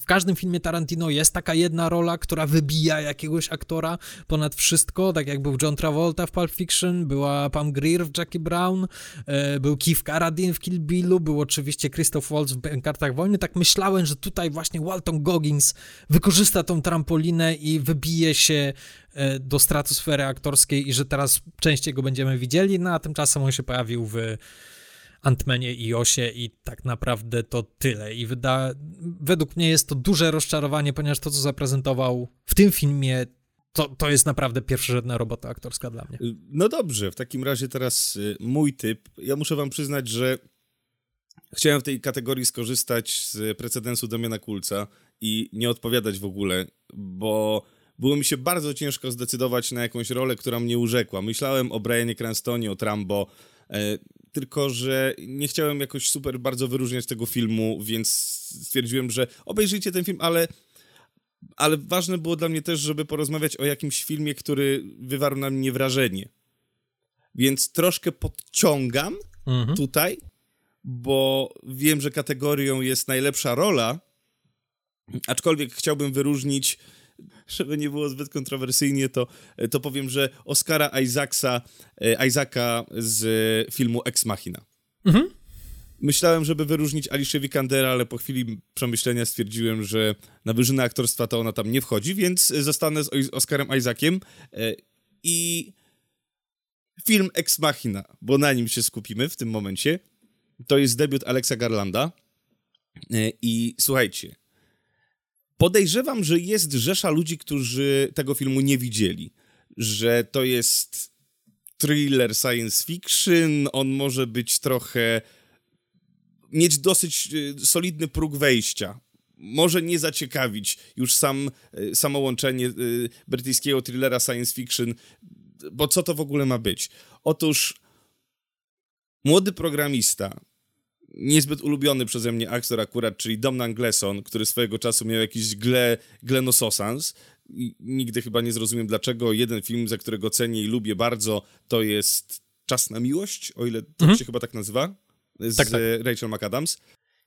w każdym filmie Tarantino jest taka jedna rola, która wybija jakiegoś aktora ponad wszystko, tak jak był John Travolta w Pulp Fiction, była Pam Greer w Jackie Brown, e, był Keith Carradine w Kill Billu, był oczywiście Christoph Waltz w Kartach Wojny, tak myślałem, że tutaj właśnie Walton Goggins wykorzysta tą trampolinę i wybije się e, do stratosfery aktorskiej i że teraz częściej go będziemy widzieli, no a tymczasem on się pojawił w Antmanie i Osie i tak naprawdę to tyle. I wyda, według mnie jest to duże rozczarowanie, ponieważ to, co zaprezentował w tym filmie, to, to jest naprawdę pierwszorzędna robota aktorska dla mnie. No dobrze, w takim razie teraz y, mój typ. Ja muszę wam przyznać, że chciałem w tej kategorii skorzystać z precedensu Damiana Kulca i nie odpowiadać w ogóle, bo było mi się bardzo ciężko zdecydować na jakąś rolę, która mnie urzekła. Myślałem o Brianie Cranstonie, o Trambo, tylko że nie chciałem jakoś super bardzo wyróżniać tego filmu, więc stwierdziłem, że obejrzyjcie ten film, ale ale ważne było dla mnie też, żeby porozmawiać o jakimś filmie, który wywarł na mnie wrażenie. Więc troszkę podciągam mhm. tutaj, bo wiem, że kategorią jest najlepsza rola, aczkolwiek chciałbym wyróżnić żeby nie było zbyt kontrowersyjnie, to, to powiem, że Oscara Isaacsa, e, Isaaca z filmu Ex Machina. Mhm. Myślałem, żeby wyróżnić Alicia Vikandera, ale po chwili przemyślenia stwierdziłem, że na wyżynę aktorstwa to ona tam nie wchodzi, więc zostanę z Oscarem Isaaciem e, i film Ex Machina, bo na nim się skupimy w tym momencie. To jest debiut Alexa Garlanda e, i słuchajcie, Podejrzewam, że jest rzesza ludzi, którzy tego filmu nie widzieli. Że to jest thriller science fiction, on może być trochę. mieć dosyć y, solidny próg wejścia. Może nie zaciekawić już sam, y, samo łączenie y, brytyjskiego thrillera science fiction, bo co to w ogóle ma być? Otóż młody programista niezbyt ulubiony przeze mnie aktor akurat, czyli Domnan Gleson, który swojego czasu miał jakiś gle, glenososans. I nigdy chyba nie zrozumiem dlaczego. Jeden film, za którego cenię i lubię bardzo, to jest Czas na miłość, o ile to mhm. się chyba tak nazywa, z tak, tak. Rachel McAdams.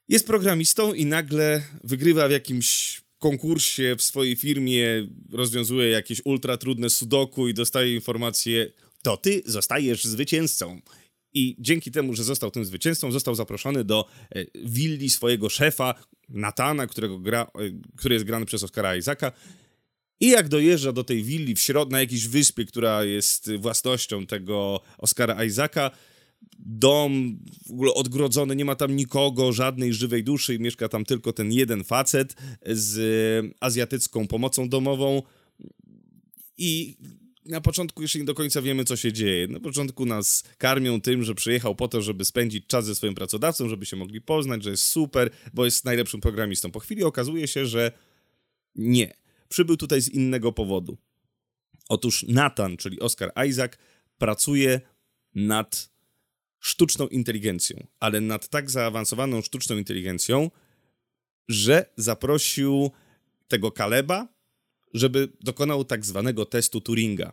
Jest programistą i nagle wygrywa w jakimś konkursie w swojej firmie, rozwiązuje jakieś ultra trudne sudoku i dostaje informację, to ty zostajesz zwycięzcą. I dzięki temu, że został tym zwycięzcą, został zaproszony do e, willi swojego szefa, Natana, którego gra, e, który jest grany przez Oscara Isaaca. I jak dojeżdża do tej willi w środ- na jakiejś wyspie, która jest własnością tego Oscara Isaaca, dom w ogóle odgrodzony, nie ma tam nikogo, żadnej żywej duszy, mieszka tam tylko ten jeden facet z azjatycką pomocą domową. I na początku jeszcze nie do końca wiemy, co się dzieje. Na początku nas karmią tym, że przyjechał po to, żeby spędzić czas ze swoim pracodawcą, żeby się mogli poznać, że jest super, bo jest najlepszym programistą. Po chwili okazuje się, że nie. Przybył tutaj z innego powodu. Otóż Nathan, czyli Oscar Isaac, pracuje nad sztuczną inteligencją, ale nad tak zaawansowaną sztuczną inteligencją, że zaprosił tego Kaleba, żeby dokonał tak zwanego testu Turinga.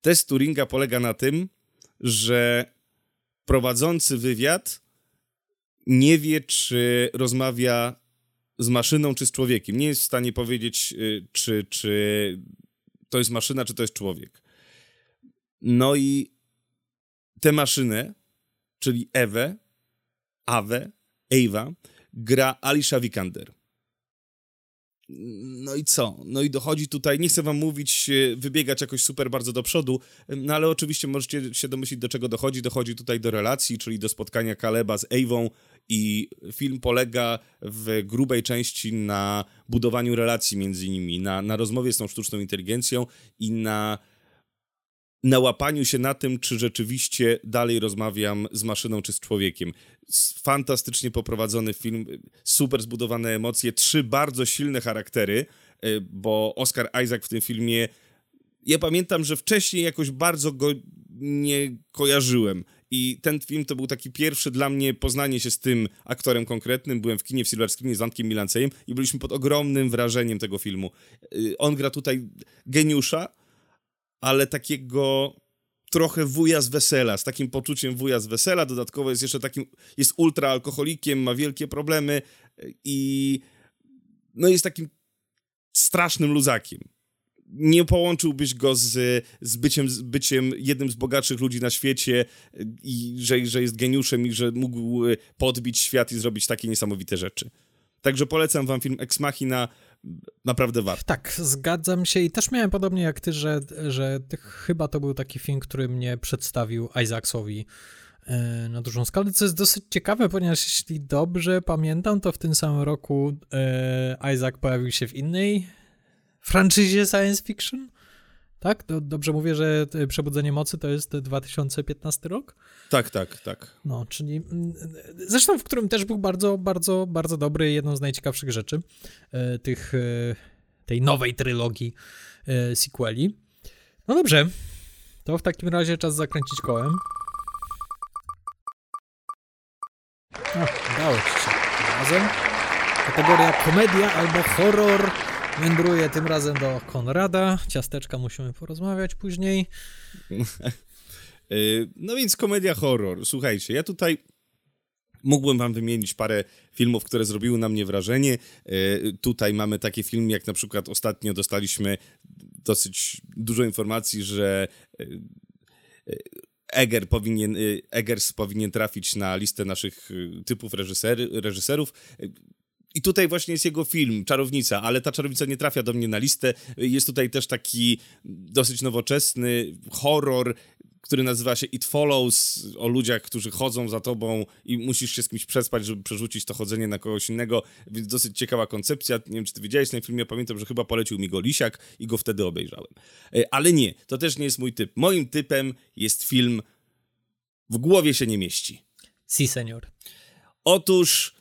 Test Turinga polega na tym, że prowadzący wywiad nie wie, czy rozmawia z maszyną czy z człowiekiem. Nie jest w stanie powiedzieć, y, czy, czy to jest maszyna, czy to jest człowiek. No i tę maszynę, czyli Ewę, Awę, Ewa, gra Alicia Vikander. No i co? No i dochodzi tutaj, nie chcę wam mówić, e, wybiegać jakoś super bardzo do przodu, no ale oczywiście możecie się domyślić, do czego dochodzi. Dochodzi tutaj do relacji, czyli do spotkania Kaleba z Ewą i film polega w grubej części na budowaniu relacji między nimi, na, na rozmowie z tą sztuczną inteligencją i na na łapaniu się na tym, czy rzeczywiście dalej rozmawiam z maszyną, czy z człowiekiem. Fantastycznie poprowadzony film, super zbudowane emocje, trzy bardzo silne charaktery, y, bo Oscar Isaac w tym filmie. Ja pamiętam, że wcześniej jakoś bardzo go nie kojarzyłem. I ten film to był taki pierwszy dla mnie poznanie się z tym aktorem konkretnym. Byłem w kinie w Silver Screenie z Wantkiem Milancejem i byliśmy pod ogromnym wrażeniem tego filmu. Y, on gra tutaj geniusza, ale takiego trochę wuja z wesela, z takim poczuciem wuja z wesela, dodatkowo jest jeszcze takim, jest ultraalkoholikiem, ma wielkie problemy i no jest takim strasznym luzakiem. Nie połączyłbyś go z, z, byciem, z byciem jednym z bogatszych ludzi na świecie i że, że jest geniuszem i że mógł podbić świat i zrobić takie niesamowite rzeczy. Także polecam wam film Ex Machina, naprawdę warto. Tak, zgadzam się i też miałem podobnie jak ty, że, że chyba to był taki film, który mnie przedstawił Isaacsowi e, na dużą skalę, co jest dosyć ciekawe, ponieważ jeśli dobrze pamiętam, to w tym samym roku e, Isaac pojawił się w innej franczyzie science fiction. Tak? Dobrze mówię, że Przebudzenie Mocy to jest 2015 rok? Tak, tak, tak. No, czyli mm, zresztą w którym też był bardzo, bardzo, bardzo dobry, jedną z najciekawszych rzeczy e, tych, e, tej nowej trylogii e, sequeli. No dobrze, to w takim razie czas zakręcić kołem. O, udało ci się. Razem kategoria komedia albo horror wędruje tym razem do Konrada. Ciasteczka musimy porozmawiać później. *laughs* Y, no więc komedia horror. Słuchajcie, ja tutaj Mógłbym wam wymienić parę filmów, które zrobiły na mnie wrażenie. Y, tutaj mamy takie filmy, jak na przykład ostatnio dostaliśmy dosyć dużo informacji, że y, Eger powinien, Eggers powinien trafić na listę naszych typów reżysery, reżyserów. I tutaj właśnie jest jego film, Czarownica, ale ta czarownica nie trafia do mnie na listę. Jest tutaj też taki dosyć nowoczesny horror, który nazywa się It Follows, o ludziach, którzy chodzą za tobą i musisz się z kimś przespać, żeby przerzucić to chodzenie na kogoś innego, więc dosyć ciekawa koncepcja. Nie wiem, czy ty widziałeś ten film, ja pamiętam, że chyba polecił mi go Lisiak i go wtedy obejrzałem. E, ale nie, to też nie jest mój typ. Moim typem jest film W głowie się nie mieści. Si, senior. Otóż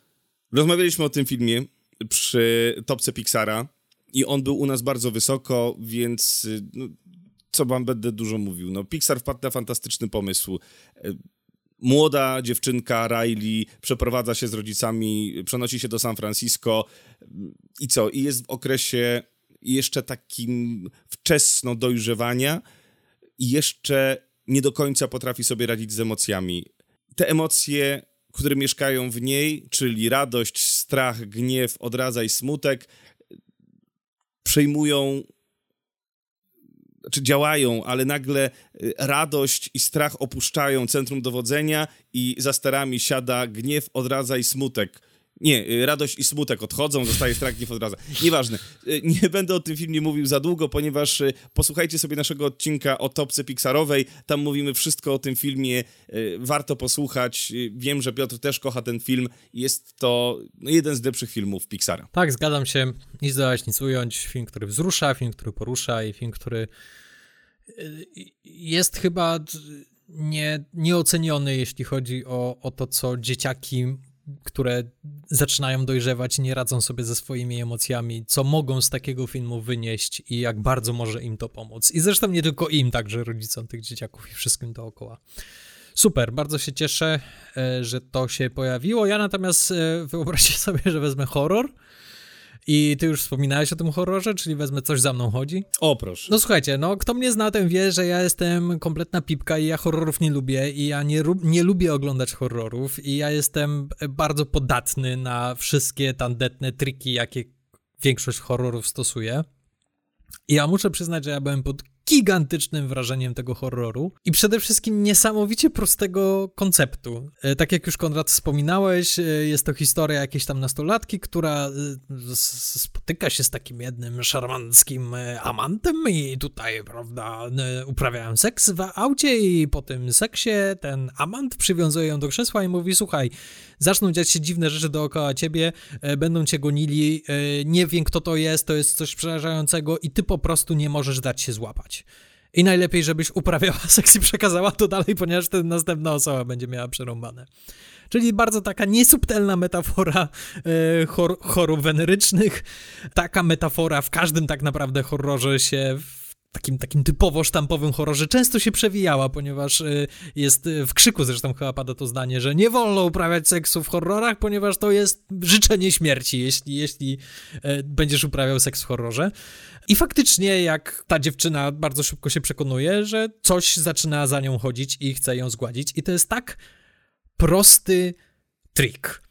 rozmawialiśmy o tym filmie przy topce Pixara i on był u nas bardzo wysoko, więc no, co wam będę dużo mówił. No, Pixar wpadł na fantastyczny pomysł. E, młoda dziewczynka Riley przeprowadza się z rodzicami, przenosi się do San Francisco i co? I jest w okresie jeszcze takim wczesno dojrzewania i jeszcze nie do końca potrafi sobie radzić z emocjami. Te emocje, które mieszkają w niej, czyli radość, strach, gniew, odraza i smutek, przejmują czy działają, ale nagle y, radość i strach opuszczają centrum dowodzenia i za sterami siada gniew, odradza i smutek. Nie, y, radość i smutek odchodzą, zostaje strach, gniew, odradza. Nieważne. Y, nie *laughs* będę o tym filmie mówił za długo, ponieważ posłuchajcie sobie naszego odcinka o topce Pixarowej. Tam mówimy wszystko o tym filmie. Warto posłuchać. Wiem, że Piotr też kocha ten film. Jest to no, jeden z lepszych filmów Pixara. Tak, zgadzam się. Nic dodać, nic ująć. Film, który wzrusza, film, który porusza i film, który jest chyba nie, nieoceniony, jeśli chodzi o, o to, co dzieciaki, które zaczynają dojrzewać, nie radzą sobie ze swoimi emocjami, co mogą z takiego filmu wynieść i jak bardzo może im to pomóc. I zresztą nie tylko im, także rodzicom tych dzieciaków i wszystkim dookoła. Super, bardzo się cieszę, e, że to się pojawiło. Ja natomiast e, wyobraźcie *laughs* sobie, że wezmę horror I ty już wspominałeś o tym horrorze, czyli wezmę coś za mną chodzi? O, proszę. No słuchajcie, no kto mnie zna, ten wie, że ja jestem kompletna pipka i ja horrorów nie lubię i ja nie, nie lubię oglądać horrorów i ja jestem bardzo podatny na wszystkie tandetne triki, jakie większość horrorów stosuje. I ja muszę przyznać, że ja byłem pod gigantycznym wrażeniem tego horroru i przede wszystkim niesamowicie prostego konceptu. E, tak jak już Konrad wspominałeś, e, jest to historia jakiejś tam nastolatki, która e, spotyka się z takim jednym szarmanckim amantem i tutaj, prawda, uprawiają seks w aucie i po tym seksie ten amant przywiązuje ją do krzesła i mówi, słuchaj, zaczną dziać się dziwne rzeczy dookoła ciebie, będą cię gonili, nie wiem kto to jest, to jest coś przerażającego i ty po prostu nie możesz dać się złapać. I najlepiej, żebyś uprawiała *laughs* seks i przekazała to dalej, ponieważ wtedy następna osoba będzie miała przerąbane. Czyli bardzo taka niesubtelna metafora e, chor chorób wenerycznych. Taka metafora w każdym tak naprawdę horrorze się takim, takim typowo sztampowym horrorze często się przewijała, ponieważ y, jest y, w krzyku zresztą chyba pada to zdanie, że nie wolno uprawiać seksu w horrorach, ponieważ to jest życzenie śmierci, jeśli, jeśli e, będziesz uprawiał seks w horrorze. I faktycznie, jak ta dziewczyna bardzo szybko się przekonuje, że coś zaczyna za nią chodzić i chce ją zgładzić. I to jest tak prosty trik.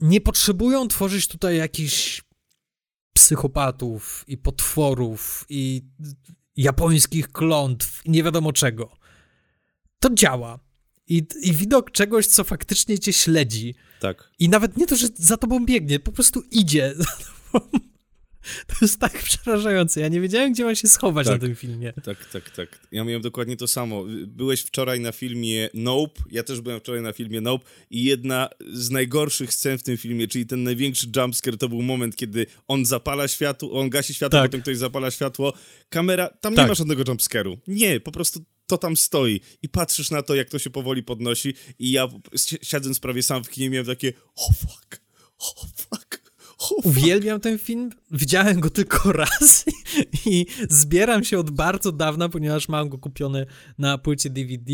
Nie potrzebują tworzyć tutaj jakichś psychopatów i potworów i japońskich klątw i nie wiadomo czego. To działa. I, I widok czegoś, co faktycznie cię śledzi. Tak. I nawet nie to, że za tobą biegnie, po prostu idzie *laughs* za tobą. To jest tak przerażające. Ja nie wiedziałem, gdzie mam się schować tak, na tym filmie. Tak, tak, tak. Ja miałem dokładnie to samo. Byłeś wczoraj na filmie Nope, ja też byłem wczoraj na filmie Nope i jedna z najgorszych scen w tym filmie, czyli ten największy jumpscare, to był moment, kiedy on zapala światło, on gasi światło, tak. potem ktoś zapala światło. Kamera, tam tak. nie ma żadnego jumpscare'u. Nie, po prostu to tam stoi i patrzysz na to, jak to się powoli podnosi i ja siedząc prawie sam w kinie miałem takie oh fuck, oh fuck. Uwielbiam ten film. Widziałem go tylko *laughs* raz i zbieram się od bardzo dawna, ponieważ mam go kupiony na płycie DVD.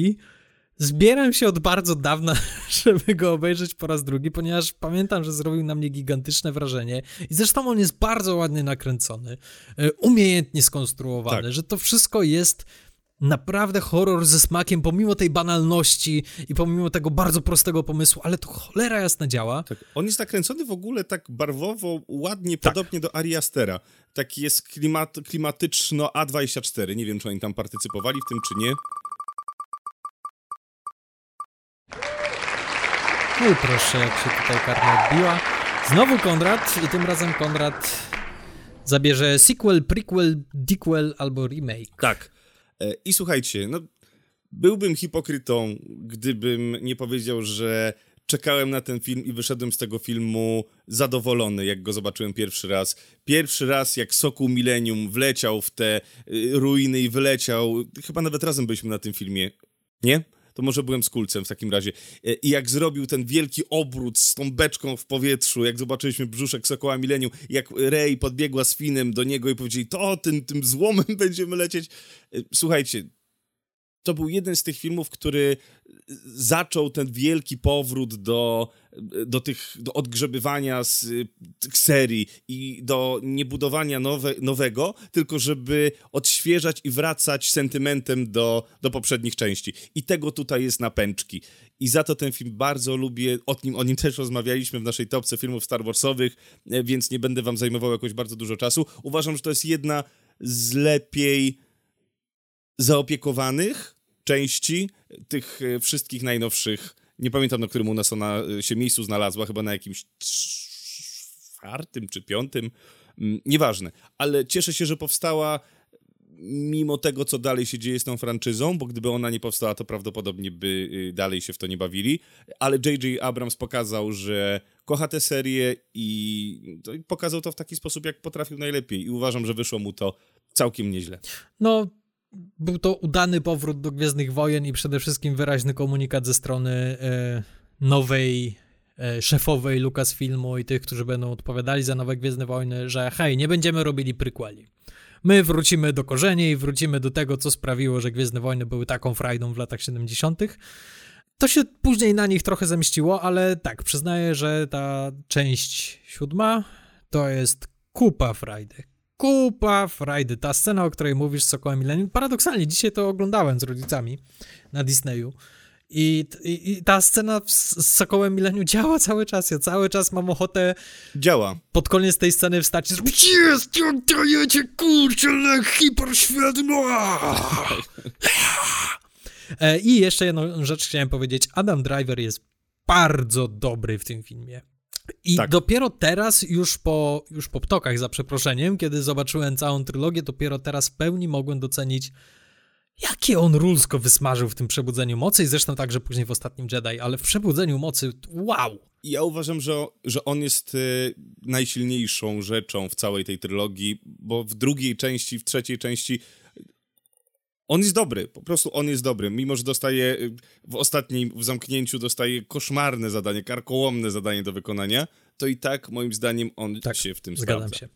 Zbieram się od bardzo dawna, *laughs* żeby go obejrzeć po raz drugi, ponieważ pamiętam, że zrobił na mnie gigantyczne wrażenie. I zresztą on jest bardzo ładnie nakręcony, e, umiejętnie skonstruowany, tak. że to wszystko jest naprawdę horror ze smakiem, pomimo tej banalności i pomimo tego bardzo prostego pomysłu, ale to cholera jasna działa. Tak. On jest nakręcony w ogóle tak barwowo, ładnie, tak. podobnie do Ari Astera. Taki jest klimat, klimatyczno A24. Nie wiem, czy oni tam partycypowali w tym, czy nie. No i proszę, jak się tutaj karma odbiła. Znowu Konrad i tym razem Konrad zabierze sequel, prequel, dequel albo remake. Tak. E, I słuchajcie, no, byłbym hipokrytą, gdybym nie powiedział, że czekałem na ten film i wyszedłem z tego filmu zadowolony, jak go zobaczyłem pierwszy raz. Pierwszy raz, jak Sokół Millennium wleciał w te y, ruiny i wyleciał. Chyba nawet razem byliśmy na tym filmie. Nie? To może byłem z kulcem w takim razie. E, I jak zrobił ten wielki obrót z tą beczką w powietrzu, jak zobaczyliśmy brzuszek Sokoła Millennium, jak Rey podbiegła z Finem do niego i powiedzieli, to tym, tym złomem *laughs* będziemy lecieć. E, słuchajcie, to był jeden z tych filmów, który zaczął ten wielki powrót do, do tych, do odgrzebywania z tych serii i do niebudowania nowe, nowego, tylko żeby odświeżać i wracać sentymentem do, do poprzednich części. I tego tutaj jest na pęczki. I za to ten film bardzo lubię, o nim, o nim też rozmawialiśmy w naszej topce filmów Star Warsowych, więc nie będę wam zajmował jakoś bardzo dużo czasu. Uważam, że to jest jedna z lepiej zaopiekowanych części tych e, wszystkich najnowszych. Nie pamiętam, na którym u nas ona e, się miejscu znalazła, chyba na jakimś czwartym czy piątym. Mm, nieważne, ale cieszę się, że powstała mimo tego, co dalej się dzieje z tą franczyzą, bo gdyby ona nie powstała, to prawdopodobnie by y, dalej się w to nie bawili. Ale J.J. Abrams pokazał, że kocha tę serię i pokazał to w taki sposób, jak potrafił najlepiej. I uważam, że wyszło mu to całkiem nieźle. No, był to udany powrót do Gwiezdnych Wojen i przede wszystkim wyraźny komunikat ze strony e, nowej e, szefowej Lucasfilmu i tych, którzy będą odpowiadali za nowe Gwiezdne Wojny, że hej, nie będziemy robili prequeli. My wrócimy do korzeni i wrócimy do tego, co sprawiło, że Gwiezdne Wojny były taką frajdą w latach 70. To się później na nich trochę zemściło, ale tak, przyznaję, że ta część siódma to jest kupa frajdy. Kupa frajdy. Ta scena, o której mówisz z Sokołem Millennium, paradoksalnie, dzisiaj to oglądałem z rodzicami na Disneyu. I, i, I, ta scena z, Sokołem Millennium działa cały czas. Ja cały czas mam ochotę. Działa. Pod koniec tej sceny wstać i zrobić. Jest, dajecie kurczę, hiperświat. *laughs* E, I jeszcze jedną rzecz chciałem powiedzieć. Adam Driver jest bardzo dobry w tym filmie. I tak. dopiero teraz, już po, już po ptokach, za przeproszeniem, kiedy zobaczyłem całą trylogię, dopiero teraz w pełni mogłem docenić, jakie on rulsko wysmażył w tym Przebudzeniu Mocy i zresztą także później w Ostatnim Jedi, ale w Przebudzeniu Mocy, wow! Ja uważam, że, że on jest y, najsilniejszą rzeczą w całej tej trylogii, bo w drugiej części, w trzeciej części on jest dobry, po prostu on jest dobry. Mimo, że dostaje w ostatnim, w zamknięciu dostaje koszmarne zadanie, karkołomne zadanie do wykonania, to i tak moim zdaniem on tak, się w tym zgadzam sprawdza. się.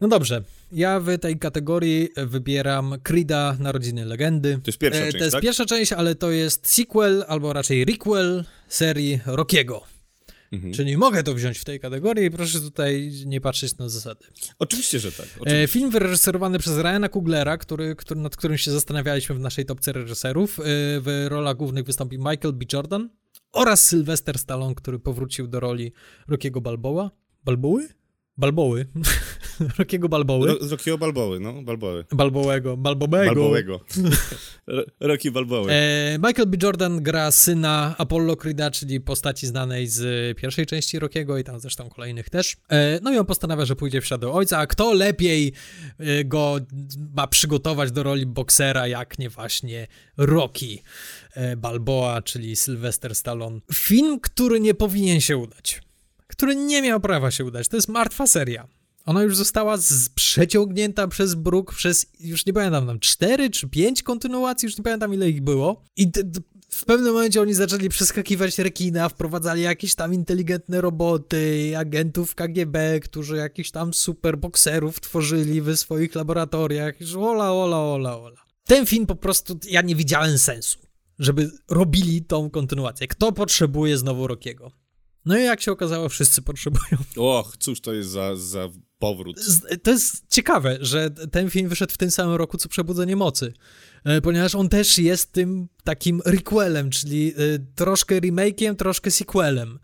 No dobrze, ja w tej kategorii wybieram Creed'a Narodziny Legendy. To jest pierwsza część, To jest tak? pierwsza część, ale to jest sequel, albo raczej requel serii Rockiego. Mhm. Czyli mogę to wziąć w tej kategorii, proszę tutaj nie patrzeć na zasady. Oczywiście, że tak. E, oczywiście. Film wyreżyserowany przez Ryana Kuglera, który, który, nad którym się zastanawialiśmy w naszej topce reżyserów. E, w rolach głównych wystąpi Michael B. Jordan oraz Sylvester Stallone, który powrócił do roli Rockiego Balboa. Balboły? Balboły. *laughs* Rockiego Balboły. Ro, Rockiego Balboły, no, Balboły. Balbołego, Balbowego. *laughs* Balbowego. Rocky Balboły. E, Michael B. Jordan gra syna Apollo Creed'a, czyli postaci znanej z pierwszej części Rockiego i tam zresztą kolejnych też. E, no i on postanawia, że pójdzie w ślady ojca, a kto lepiej e, go ma przygotować do roli boksera, jak nie właśnie Rocky e, Balboa, czyli Sylvester Stallone. Film, który nie powinien się udać który nie miał prawa się udać. To jest martwa seria. Ona już została przeciągnięta przez Brook przez, już nie pamiętam, tam cztery czy pięć kontynuacji, już nie pamiętam ile ich było. I w pewnym momencie oni zaczęli przeskakiwać rekina, wprowadzali jakieś tam inteligentne roboty, agentów KGB, którzy jakichś tam super bokserów tworzyli w swoich laboratoriach. Już ola, ola, ola, ola. Ten film po prostu, ja nie widziałem sensu, żeby robili tą kontynuację. Kto potrzebuje znowu Rokiego? No i jak się okazało, wszyscy potrzebują. Och, cóż to jest za, za powrót. To jest ciekawe, że ten film wyszedł w tym samym roku, co Przebudzenie Mocy, e, ponieważ on też jest tym takim requelem, czyli e, troszkę remake'iem, troszkę sequelem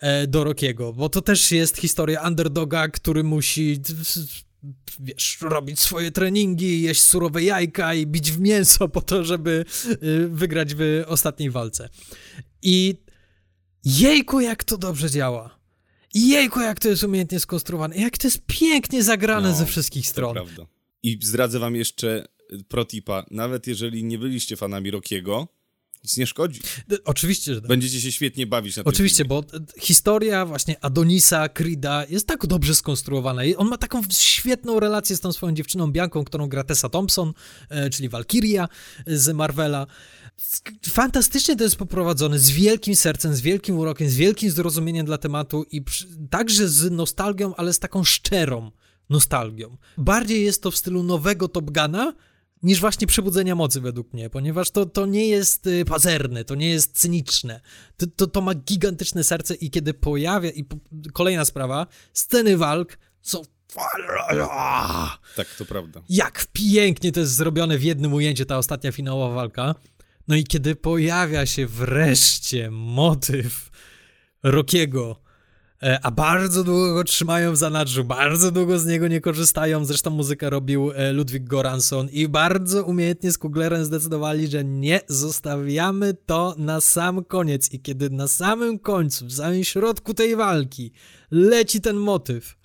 e, do Rockiego, bo to też jest historia underdoga, który musi wiesz, robić swoje treningi, jeść surowe jajka i bić w mięso po to, żeby wygrać w ostatniej walce. I Jejku, jak to dobrze działa. Jejku, jak to jest umiejętnie skonstruowane. Jak to jest pięknie zagrane no, ze wszystkich stron. Prawda. I zdradzę wam jeszcze protipa. Nawet jeżeli nie byliście fanami Rockiego, nic nie szkodzi. Oczywiście, że tak. Będziecie się świetnie bawić na tym Oczywiście, filmie. bo historia właśnie Adonisa, Krida jest tak dobrze skonstruowana. On ma taką świetną relację z tą swoją dziewczyną Bianką, którą gra Tessa Thompson, e, czyli Valkyria z Marvela fantastycznie to jest poprowadzone, z wielkim sercem, z wielkim urokiem, z wielkim zrozumieniem dla tematu i przy, także z nostalgią, ale z taką szczerą nostalgią. Bardziej jest to w stylu nowego Top Guna, niż właśnie Przebudzenia Mocy według mnie, ponieważ to, to nie jest y, pazerne, to nie jest cyniczne, to, to, to ma gigantyczne serce i kiedy pojawia, i po, kolejna sprawa, sceny walk są tak, to prawda. Jak pięknie to jest zrobione w jednym ujęciu, ta ostatnia finałowa walka. No i kiedy pojawia się wreszcie motyw Rockiego, e, a bardzo długo go trzymają w zanadrzu, bardzo długo z niego nie korzystają. Zresztą muzykę robił e, Ludwig Goranson i bardzo umiejętnie z Kuglerem zdecydowali, że nie zostawiamy to na sam koniec. I kiedy na samym końcu, w samym środku tej walki leci ten motyw,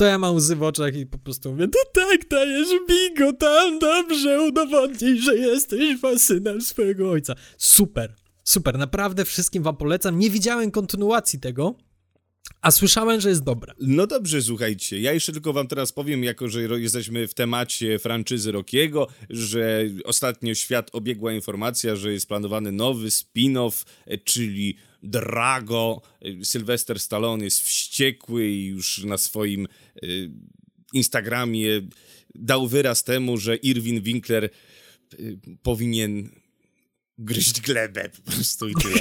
to ja mam łzy w oczach i po prostu mówię, to tak dajesz bigo tam, dobrze, udowodnij, że jesteś synem swojego ojca. Super, super, naprawdę wszystkim wam polecam. Nie widziałem kontynuacji tego, a słyszałem, że jest dobra. No dobrze, słuchajcie. Ja jeszcze tylko wam teraz powiem, jako że jesteśmy w temacie franczyzy Rockiego, że ostatnio świat obiegła informacja, że jest planowany nowy spin-off, e, czyli Drago. E, Sylwester Stallone jest wściekły i już na swoim y, Instagramie dał wyraz temu, że Irwin Winkler y, powinien gryźć glebę po prostu i tyle.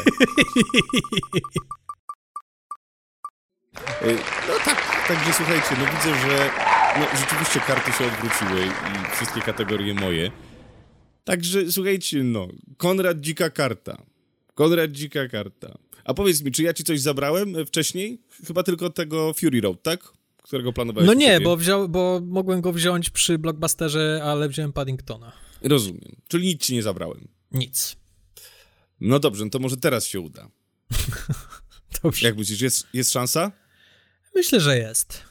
No tak, także słuchajcie, no widzę, że no, rzeczywiście karty się odwróciły i wszystkie kategorie moje. Także słuchajcie, no, Konrad Dzika Karta. Konrad Dzika Karta. A powiedz mi, czy ja ci coś zabrałem wcześniej? Chyba tylko tego Fury Road, tak? Którego planowałeś? No nie, bo, wziął, bo mogłem go wziąć przy Blockbusterze, ale wziąłem Paddingtona. Rozumiem. Czyli nic ci nie zabrałem. Nic. No dobrze, no to może teraz się uda. *laughs* Dobrze. Jak myślisz, jest, jest szansa? Myślę, że jest.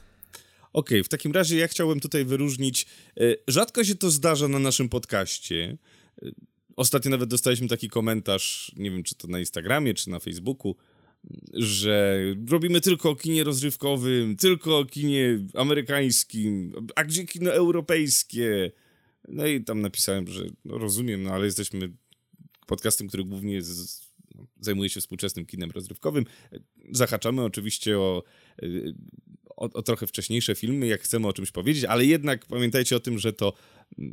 Okej, okay, w takim razie ja chciałbym tutaj wyróżnić. e, Rzadko się to zdarza na naszym podcaście. Ostatnio nawet dostaliśmy taki komentarz, nie wiem czy to na Instagramie, czy na Facebooku, że robimy tylko o kinie rozrywkowym, tylko o kinie amerykańskim, a gdzie kino europejskie? No i tam napisałem, że no rozumiem, no ale jesteśmy podcastem, który głównie z, zajmuje się współczesnym kinem rozrywkowym. Zahaczamy oczywiście o, o, o trochę wcześniejsze filmy, jak chcemy o czymś powiedzieć, ale jednak pamiętajcie o tym, że to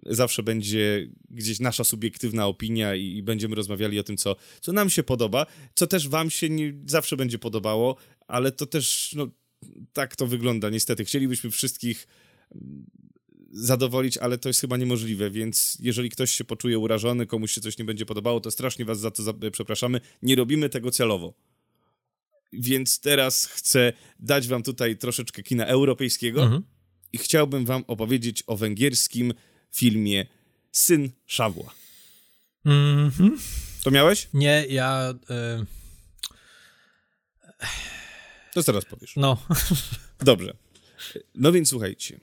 zawsze będzie gdzieś nasza subiektywna opinia i, i będziemy rozmawiali o tym, co, co nam się podoba, co też wam się nie zawsze będzie podobało, ale to też, no, tak to wygląda niestety. Chcielibyśmy wszystkich zadowolić, ale to jest chyba niemożliwe, więc jeżeli ktoś się poczuje urażony, komuś się coś nie będzie podobało, to strasznie was za to za przepraszamy. Nie robimy tego celowo. Więc teraz chcę dać wam tutaj troszeczkę kina europejskiego Mhm. i chciałbym wam opowiedzieć o węgierskim filmie Syn Szawła. Mhm. To miałeś? Nie, ja... Y, To teraz powiesz. no, Dobrze. No więc słuchajcie.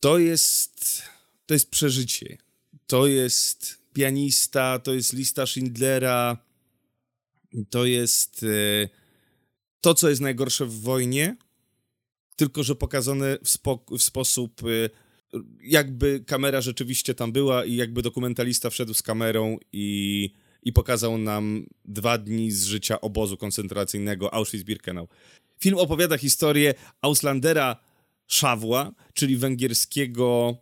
To jest. To jest przeżycie. To jest pianista, to jest lista Schindlera. To jest e, to, co jest najgorsze w wojnie, tylko że pokazane w, w sposób. E, jakby kamera rzeczywiście tam była i jakby dokumentalista wszedł z kamerą i, i pokazał nam dwa dni z życia obozu koncentracyjnego Auschwitz-Birkenau. Film opowiada historię Auslandera Szawła, czyli węgierskiego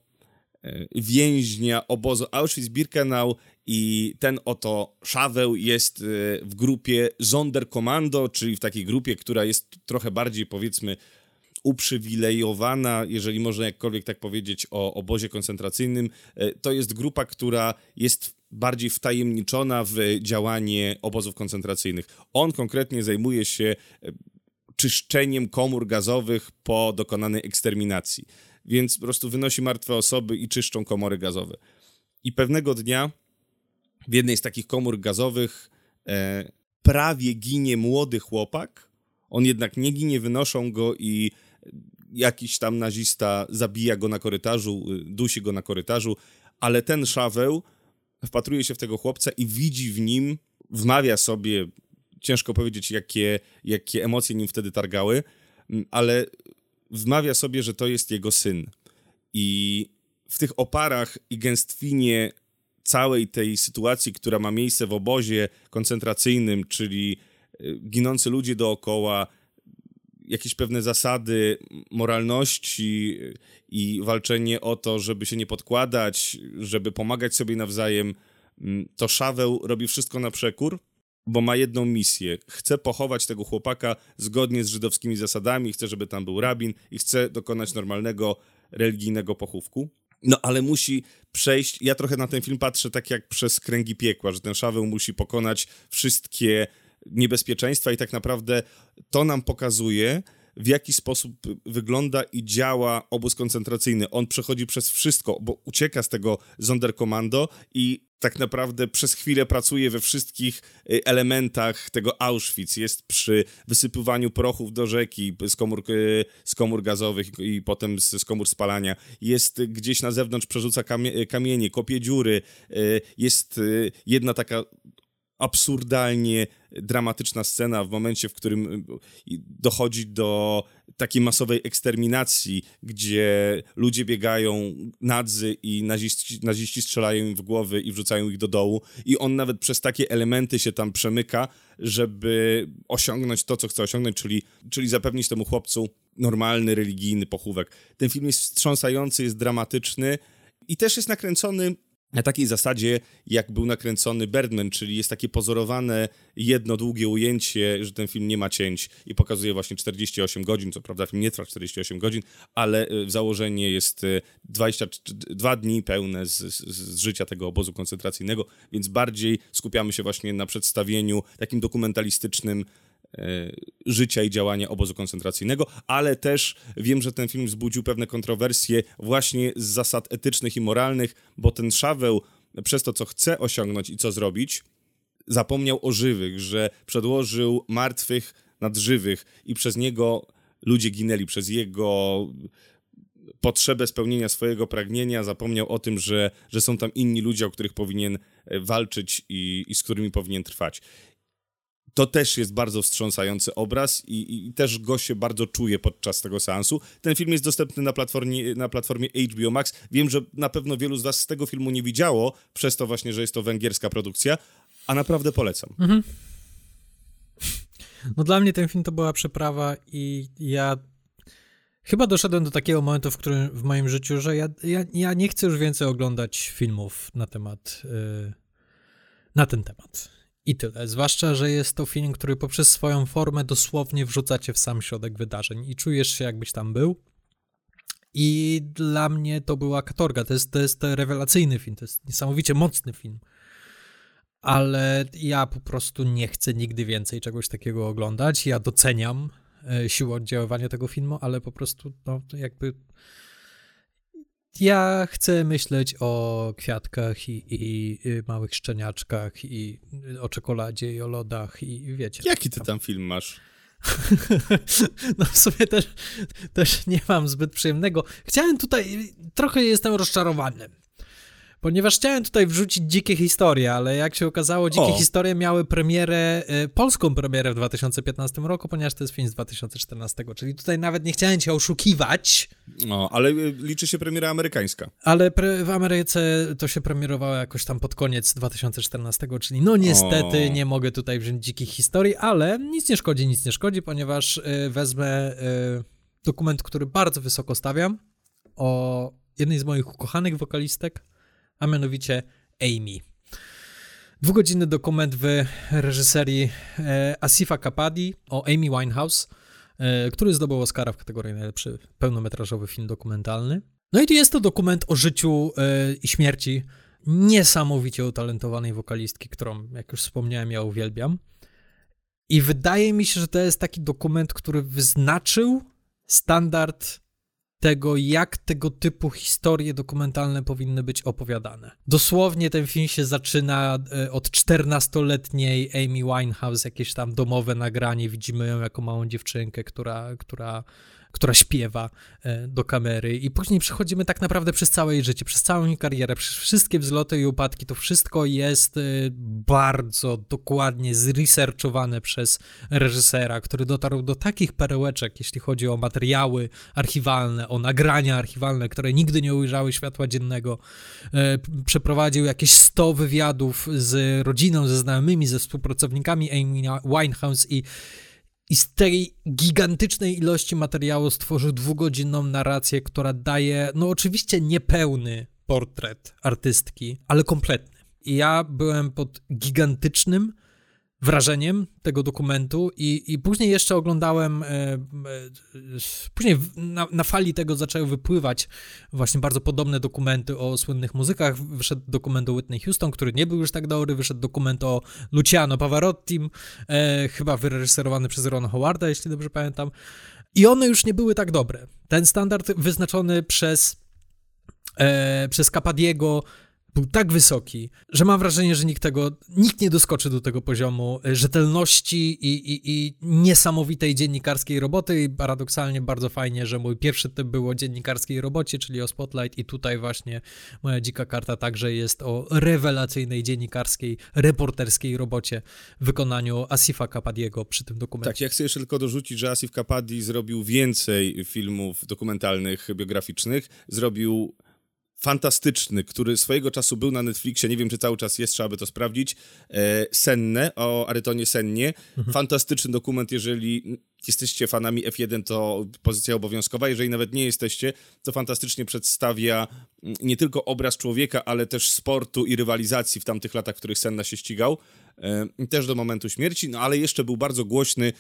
e, więźnia obozu Auschwitz-Birkenau i ten oto Szaweł jest e, w grupie Sonderkommando, czyli w takiej grupie, która jest trochę bardziej powiedzmy uprzywilejowana, jeżeli można jakkolwiek tak powiedzieć o obozie koncentracyjnym. E, To jest grupa, która jest bardziej wtajemniczona w działanie obozów koncentracyjnych. On konkretnie zajmuje się e, czyszczeniem komór gazowych po dokonanej eksterminacji. Więc po prostu wynosi martwe osoby i czyszczą komory gazowe. I pewnego dnia w jednej z takich komór gazowych e, prawie ginie młody chłopak. On jednak nie ginie, wynoszą go i jakiś tam nazista zabija go na korytarzu, y, dusi go na korytarzu, ale ten Szaweł wpatruje się w tego chłopca i widzi w nim, wmawia sobie, ciężko powiedzieć, jakie, jakie emocje nim wtedy targały, m, ale wmawia sobie, że to jest jego syn. I w tych oparach i gęstwinie całej tej sytuacji, która ma miejsce w obozie koncentracyjnym, czyli y, ginący ludzie dookoła, jakieś pewne zasady moralności i walczenie o to, żeby się nie podkładać, żeby pomagać sobie nawzajem, mm, to Szaweł robi wszystko na przekór, bo ma jedną misję. Chce pochować tego chłopaka zgodnie z żydowskimi zasadami, chce, żeby tam był rabin i chce dokonać normalnego religijnego pochówku. No ale musi przejść. Ja trochę na ten film patrzę tak jak przez kręgi piekła, że ten Szaweł musi pokonać wszystkie niebezpieczeństwa i tak naprawdę to nam pokazuje, w jaki sposób wygląda i działa obóz koncentracyjny. On przechodzi przez wszystko, bo ucieka z tego Sonderkommando i tak naprawdę przez chwilę pracuje we wszystkich y, elementach tego Auschwitz. Jest przy wysypywaniu prochów do rzeki z komór, y, z komór gazowych i potem z, z komór spalania. Jest y, gdzieś na zewnątrz, przerzuca kamie, kamienie, kopie dziury. Jest jedna taka absurdalnie dramatyczna scena w momencie, w którym y, dochodzi do takiej masowej eksterminacji, gdzie ludzie biegają nadzy i naziści, naziści strzelają im w głowy i wrzucają ich do dołu i on nawet przez takie elementy się tam przemyka, żeby osiągnąć to, co chce osiągnąć, czyli, czyli zapewnić temu chłopcu normalny, religijny pochówek. Ten film jest wstrząsający, jest dramatyczny i też jest nakręcony na takiej zasadzie, jak był nakręcony Birdman, czyli jest takie pozorowane jedno długie ujęcie, że ten film nie ma cięć i pokazuje właśnie 48 godzin, co prawda film nie trwa 48 godzin, ale e, założenie jest 22 dni pełne z, z, z życia tego obozu koncentracyjnego, więc bardziej skupiamy się właśnie na przedstawieniu takim dokumentalistycznym E, życia i działania obozu koncentracyjnego, ale też wiem, że ten film wzbudził pewne kontrowersje właśnie z zasad etycznych i moralnych, bo ten Szaweł przez to, co chce osiągnąć i co zrobić, zapomniał o żywych, że przedłożył martwych nad żywych i przez niego ludzie ginęli, przez jego potrzebę spełnienia swojego pragnienia, zapomniał o tym, że, że są tam inni ludzie, o których powinien e, walczyć i, i z którymi powinien trwać to też jest bardzo wstrząsający obraz i, i, też go się bardzo czuje podczas tego seansu. Ten film jest dostępny na platformie, na platformie HBO Max. Wiem, że na pewno wielu z was z tego filmu nie widziało, przez to właśnie, że jest to węgierska produkcja, a naprawdę polecam. Mhm. *laughs* No dla mnie ten film to była przeprawa i ja chyba doszedłem do takiego momentu, w którym w moim życiu, że ja, ja, ja nie chcę już więcej oglądać filmów na temat, yy, na ten temat i tyle. Zwłaszcza, że jest to film, który poprzez swoją formę dosłownie wrzuca cię w sam środek wydarzeń i czujesz się, jakbyś tam był. I dla mnie to była katorga. To jest, to jest rewelacyjny film, to jest niesamowicie mocny film. Ale ja po prostu nie chcę nigdy więcej czegoś takiego oglądać. Ja doceniam e, siłę oddziaływania tego filmu, ale po prostu, no, jakby ja chcę myśleć o kwiatkach i, i, i, małych szczeniaczkach i o czekoladzie i o lodach i wiecie. Jaki ty tam film masz? *laughs* no w sumie też, też nie mam zbyt przyjemnego. Chciałem tutaj, trochę jestem rozczarowany ponieważ chciałem tutaj wrzucić dzikie historie, ale jak się okazało, dzikie o. historie miały premierę, y, polską premierę w 2015 roku, ponieważ to jest film z 2014, czyli tutaj nawet nie chciałem cię oszukiwać. No, ale y, liczy się premiera amerykańska. Ale pre, w Ameryce to się premierowało jakoś tam pod koniec 2014, czyli no niestety o. nie mogę tutaj wziąć dzikich historii, ale nic nie szkodzi, nic nie szkodzi, ponieważ y, wezmę y, dokument, który bardzo wysoko stawiam, o jednej z moich ukochanych wokalistek, a mianowicie Amy. Dwugodzinny dokument w reżyserii e, Asifa Kapadi o Amy Winehouse, e, który zdobył Oscara w kategorii najlepszy pełnometrażowy film dokumentalny. No i jest to dokument o życiu e, i śmierci niesamowicie utalentowanej wokalistki, którą, jak już wspomniałem, ja uwielbiam. I wydaje mi się, że to jest taki dokument, który wyznaczył standard tego, jak tego typu historie dokumentalne powinny być opowiadane. Dosłownie ten film się zaczyna e, od 14-letniej Amy Winehouse, jakieś tam domowe nagranie, widzimy ją jako małą dziewczynkę, która, która która śpiewa e, do kamery i później przechodzimy tak naprawdę przez całe jej życie, przez całą jej karierę, przez wszystkie wzloty i upadki, to wszystko jest e, bardzo dokładnie zresearchowane przez reżysera, który dotarł do takich perełeczek, jeśli chodzi o materiały archiwalne, o nagrania archiwalne, które nigdy nie ujrzały światła dziennego. E, przeprowadził jakieś 100 wywiadów z rodziną, ze znajomymi, ze współpracownikami Amy Winehouse i i z tej gigantycznej ilości materiału stworzył dwugodzinną narrację, która daje, no oczywiście niepełny portret artystki, ale kompletny. I ja byłem pod gigantycznym wrażeniem tego dokumentu i, i później jeszcze oglądałem, e, e, później na, na, fali tego zaczęły wypływać właśnie bardzo podobne dokumenty o słynnych muzykach. Wyszedł dokument o Whitney Houston, który nie był już tak dobry, wyszedł dokument o Luciano Pavarottim, e, chyba wyreżyserowany przez Ron Howarda, jeśli dobrze pamiętam. I one już nie były tak dobre. Ten standard wyznaczony przez, przez Capadiego był tak wysoki, że mam wrażenie, że nikt tego, nikt nie doskoczy do tego poziomu e, rzetelności i, i, i niesamowitej dziennikarskiej roboty. I paradoksalnie bardzo fajnie, że mój pierwszy typ był o dziennikarskiej robocie, czyli o Spotlight. I tutaj właśnie moja dzika karta także jest o rewelacyjnej dziennikarskiej, reporterskiej robocie w wykonaniu Asifa Kapadiego przy tym dokumencie. Tak, ja chcę jeszcze tylko dorzucić, że Asif Kapadi zrobił więcej filmów dokumentalnych, biograficznych, zrobił fantastyczny, który swojego czasu był na Netflixie, nie wiem czy cały czas jest, trzeba by to sprawdzić, e, Senne, o Arytonie Sennie. Mhm. Fantastyczny dokument, jeżeli jesteście fanami F1, to pozycja obowiązkowa, jeżeli nawet nie jesteście, to fantastycznie przedstawia mm, nie tylko obraz człowieka, ale też sportu i rywalizacji w tamtych latach, w których Senna się ścigał, e, też do momentu śmierci, no ale jeszcze był bardzo głośny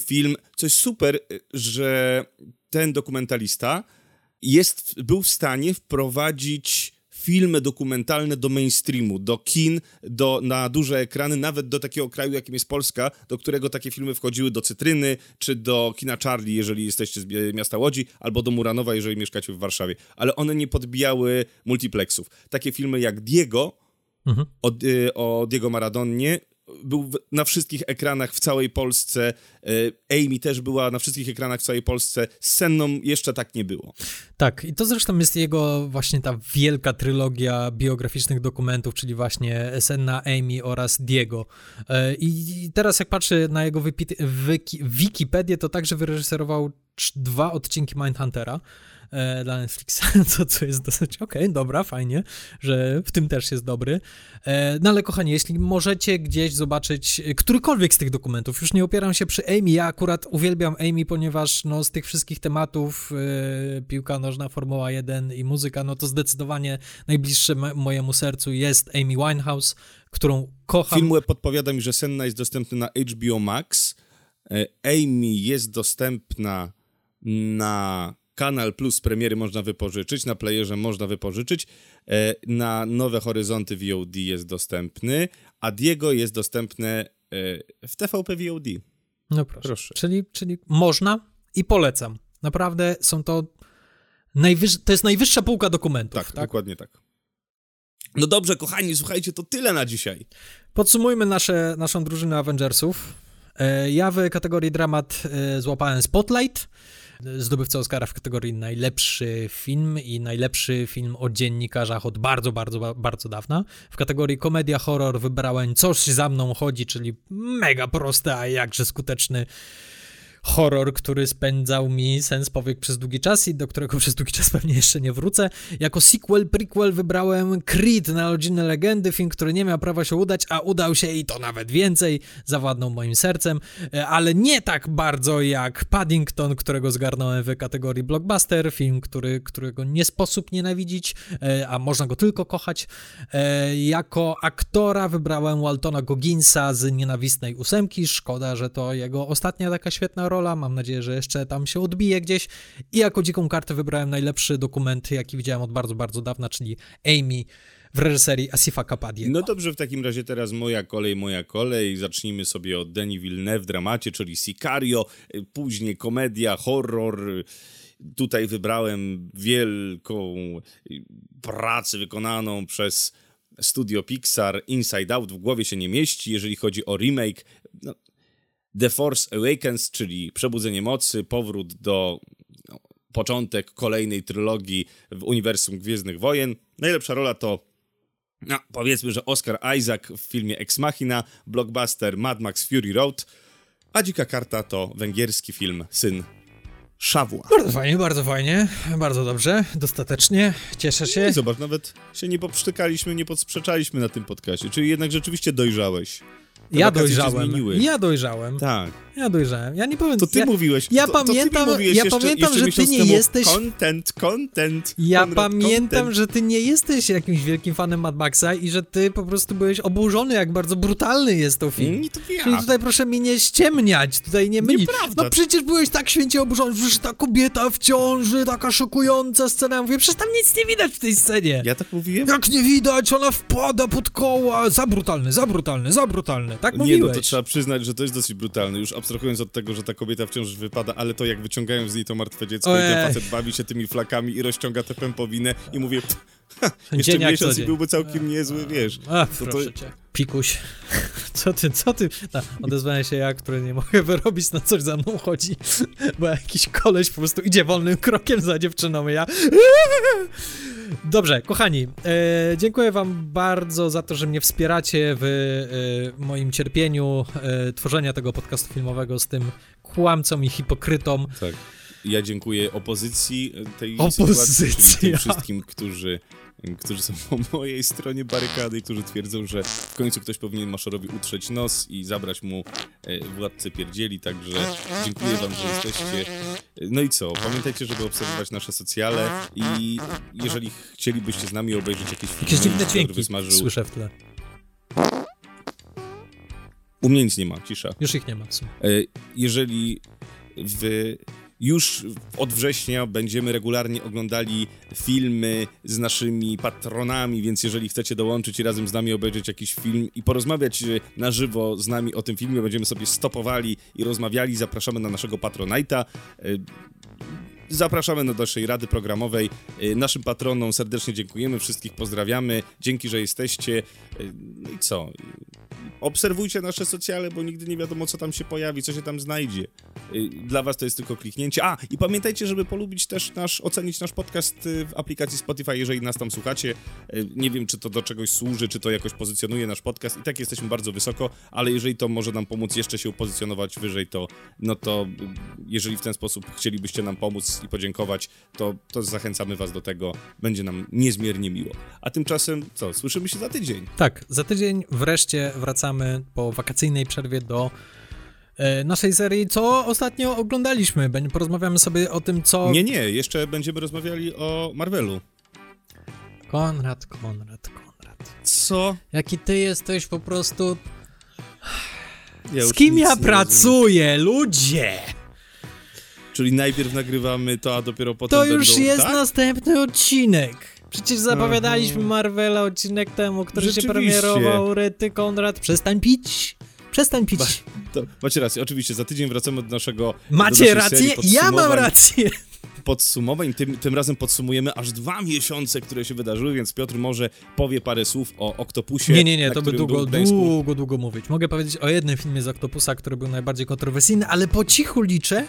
film, co jest super, że ten dokumentalista jest, był w stanie wprowadzić filmy dokumentalne do mainstreamu, do kin, do, na duże ekrany, nawet do takiego kraju, jakim jest Polska, do którego takie filmy wchodziły do Cytryny, czy do kina Charlie, jeżeli jesteście z miasta Łodzi, albo do Muranowa, jeżeli mieszkacie w Warszawie. Ale one nie podbijały multiplexów. Takie filmy jak Diego, mhm. o, y, o Diego Maradonie, był na wszystkich ekranach w całej Polsce. E, Amy też była na wszystkich ekranach w całej Polsce. Z Senną jeszcze tak nie było. Tak, i to zresztą jest jego właśnie ta wielka trylogia biograficznych dokumentów, czyli właśnie Senna, Amy oraz Diego. E, I teraz jak patrzę na jego Wikipedię, to także wyreżyserował dwa odcinki Mindhuntera e, dla Netflixa, *laughs* co, co jest dosyć okej, okay, dobra, fajnie, że w tym też jest dobry. E, no ale kochani, jeśli możecie gdzieś zobaczyć którykolwiek z tych dokumentów, już nie opieram się przy Amy, ja akurat uwielbiam Amy, ponieważ no, z tych wszystkich tematów e, piłka nożna, Formuła 1 i muzyka, no to zdecydowanie najbliższe mojemu sercu jest Amy Winehouse, którą kocham. Film podpowiada mi, że Senna jest dostępny na HBO Max, e, Amy jest dostępna na Kanal Plus premiery można wypożyczyć, na playerze można wypożyczyć, e, na Nowe Horyzonty VOD jest dostępny, a Diego jest dostępne e, w TVP VOD. No proszę. proszę. Czyli, czyli można i polecam. Naprawdę są to najwyż... to jest najwyższa półka dokumentów. Tak, tak, dokładnie tak. No dobrze, kochani, słuchajcie, to tyle na dzisiaj. Podsumujmy nasze, naszą drużynę Avengersów. E, ja w kategorii dramat złapałem Spotlight zdobywca Oscara w kategorii najlepszy film i najlepszy film o dziennikarzach od bardzo, bardzo, bardzo dawna. W kategorii komedia horror wybrałem Coś za mną chodzi, czyli mega prosty, a jakże skuteczny horror, który spędzał mi sens powiek przez długi czas i do którego przez długi czas pewnie jeszcze nie wrócę. Jako sequel, prequel wybrałem Creed na rodzinne legendy, film, który nie miał prawa się udać, a udał się i to nawet więcej, zawładnął moim sercem, e, ale nie tak bardzo jak Paddington, którego zgarnąłem w kategorii blockbuster, film, który, którego nie sposób nienawidzić, e, a można go tylko kochać. E, jako aktora wybrałem Waltona Gogginsa z Nienawistnej Ósemki, szkoda, że to jego ostatnia taka świetna rola, mam nadzieję, że jeszcze tam się odbije gdzieś. I jako dziką kartę wybrałem najlepszy dokument, jaki widziałem od bardzo, bardzo dawna, czyli Amy w reżyserii Asifa Kapadiego. No dobrze, w takim razie teraz moja kolej, moja kolej. Zacznijmy sobie od Denis Villeneuve w dramacie, czyli Sicario, później komedia, horror. Tutaj wybrałem wielką pracę wykonaną przez studio Pixar, Inside Out, w głowie się nie mieści, jeżeli chodzi o remake. The Force Awakens, czyli Przebudzenie Mocy, powrót do no, początek kolejnej trylogii w uniwersum Gwiezdnych Wojen. Najlepsza rola to no, powiedzmy, że Oscar Isaac w filmie Ex Machina, blockbuster Mad Max Fury Road, a Dzika Karta to węgierski film Syn Szawła. Bardzo fajnie, bardzo fajnie, bardzo dobrze, dostatecznie, cieszę się. No I zobacz, nawet się nie poprztykaliśmy, nie podsprzeczaliśmy na tym podcaście, czyli jednak rzeczywiście dojrzałeś ja dojrzałem. Ja dojrzałem. Tak. Ja dojrzałem. Ja nie powiem. To ty ja, mówiłeś. Ja to, pamiętam, to mówiłeś ja jeszcze, pamiętam, jeszcze że ty nie jesteś. Content, content. Ja pamiętam, content. że ty nie jesteś jakimś wielkim fanem Mad Maxa i że ty po prostu byłeś oburzony, jak bardzo brutalny jest to film. Nie, to ja. Czyli tutaj proszę mi nie ściemniać, tutaj nie mylić. Nieprawda. No przecież byłeś tak święcie oburzony, że ta kobieta w ciąży, taka szokująca scena. Ja mówię, przecież tam nic nie widać w tej scenie. Ja tak mówiłem? Jak nie widać, ona wpada pod koła. Za brutalny, za brutalny, za brutalny. Tak nie, mówiłeś. Nie, no to trzeba przyznać, że to jest dosyć brutalne. Już abstrahując od tego, że ta kobieta wciąż wypada, ale to jak wyciągają z niej to martwe dziecko Ojej. i ten facet bawi się tymi flakami i rozciąga tę pępowinę i mówię, ha, *laughs* jeszcze miesiąc i byłby całkiem niezły, wiesz. A, to, to... cię. Pikuś, *laughs* co ty, co ty? No, odezwałem się ja, który nie mogę *laughs* wyrobić, na coś za mną chodzi, bo jakiś koleś po prostu idzie wolnym krokiem za dziewczyną, ja... Dobrze, kochani, e, dziękuję wam bardzo za to, że mnie wspieracie w e, moim cierpieniu e, tworzenia tego podcastu filmowego z tym kłamcą i hipokrytą. Tak. Ja dziękuję opozycji tej Opozycja. sytuacji, czyli tym wszystkim, którzy, którzy są po mojej stronie barykady i którzy twierdzą, że w końcu ktoś powinien Maszorowi utrzeć nos i zabrać mu e, władcę pierdzieli, także dziękuję wam, że jesteście. No i co, pamiętajcie, żeby obserwować nasze socjale i jeżeli chcielibyście z nami obejrzeć jakieś filmy, Jakieś dziwne dźwięki wysmażył... słyszę w tle. U mnie nic nie ma, cisza. Już ich nie ma w sumie. E, Jeżeli w, już od września będziemy regularnie oglądali filmy z naszymi patronami, więc jeżeli chcecie dołączyć i razem z nami obejrzeć jakiś film i porozmawiać e, na żywo z nami o tym filmie, będziemy sobie stopowali i rozmawiali, zapraszamy na naszego Patronite'a. E, Zapraszamy do naszej rady programowej. E, Naszym patronom serdecznie dziękujemy, wszystkich pozdrawiamy. Dzięki, że jesteście. No i co? Obserwujcie nasze socjale, bo nigdy nie wiadomo, co tam się pojawi, co się tam znajdzie. Y, Dla was to jest tylko kliknięcie. A, i pamiętajcie, żeby polubić też nasz, ocenić nasz podcast y, w aplikacji Spotify, jeżeli nas tam słuchacie. Y, Nie wiem, czy to do czegoś służy, czy to jakoś pozycjonuje nasz podcast. I tak jesteśmy bardzo wysoko, ale jeżeli to może nam pomóc jeszcze się upozycjonować wyżej, to no to jeżeli w ten sposób chcielibyście nam pomóc i podziękować, to, to zachęcamy was do tego. Będzie nam niezmiernie miło. A tymczasem, co, słyszymy się za tydzień. Tak, za tydzień wreszcie wracamy po wakacyjnej przerwie do e, naszej serii, co ostatnio oglądaliśmy. Porozmawiamy sobie o tym, co... Nie, nie, jeszcze będziemy rozmawiali o Marvelu. Konrad, Konrad, Konrad. Co? Jaki ty jesteś po prostu... Ja Z kim ja pracuję, ludzie? Czyli najpierw nagrywamy to, a dopiero potem To już będą, jest tak? następny odcinek. Przecież zapowiadaliśmy Mhm. Marvela odcinek temu, który się premierował. Rety Konrad, przestań pić. Przestań pić. To, macie rację, oczywiście, za tydzień wracamy do naszego do Macie serii rację, ja mam rację. Podsumowań, tym, tym razem podsumujemy aż dwa miesiące, które się wydarzyły, więc Piotr może powie parę słów o Oktopusie. Nie, nie, nie, to by długo, długo, długo mówić. Mogę powiedzieć o jednym filmie z Octopusa, który był najbardziej kontrowersyjny, ale po cichu liczę,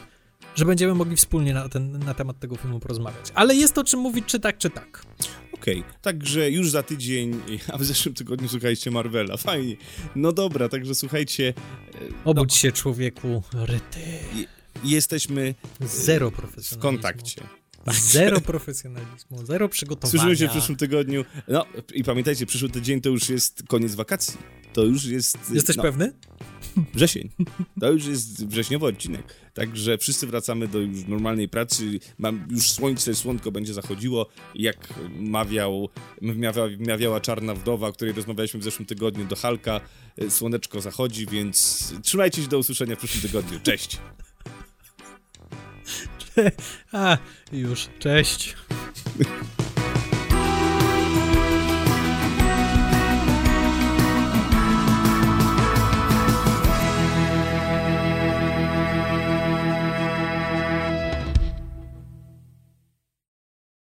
że będziemy mogli wspólnie na, ten, na temat tego filmu porozmawiać. Ale jest o czym mówić, czy tak, czy tak. Okej, także już za tydzień, a w zeszłym tygodniu słuchaliście Marvela, fajnie. No dobra, także słuchajcie, Obudź się, człowieku, ryty. jesteśmy Zero w profesjonalizmu. kontakcie. Zero *laughs* profesjonalizmu, zero przygotowania. Słyszymy się w przyszłym tygodniu. No i pamiętajcie, przyszły tydzień to już jest koniec wakacji. To już jest. Jesteś no, pewny? Wrzesień. To już jest wrześniowy odcinek. Także wszyscy wracamy do już normalnej pracy. Mam już słońce, słonko będzie zachodziło. Jak mawiał, mawiała, mawiała Czarna Wdowa, o której rozmawialiśmy w zeszłym tygodniu do Halka, e, słoneczko zachodzi, więc trzymajcie się do usłyszenia w przyszłym tygodniu. Cześć! *laughs* A, już, cześć. *laughs*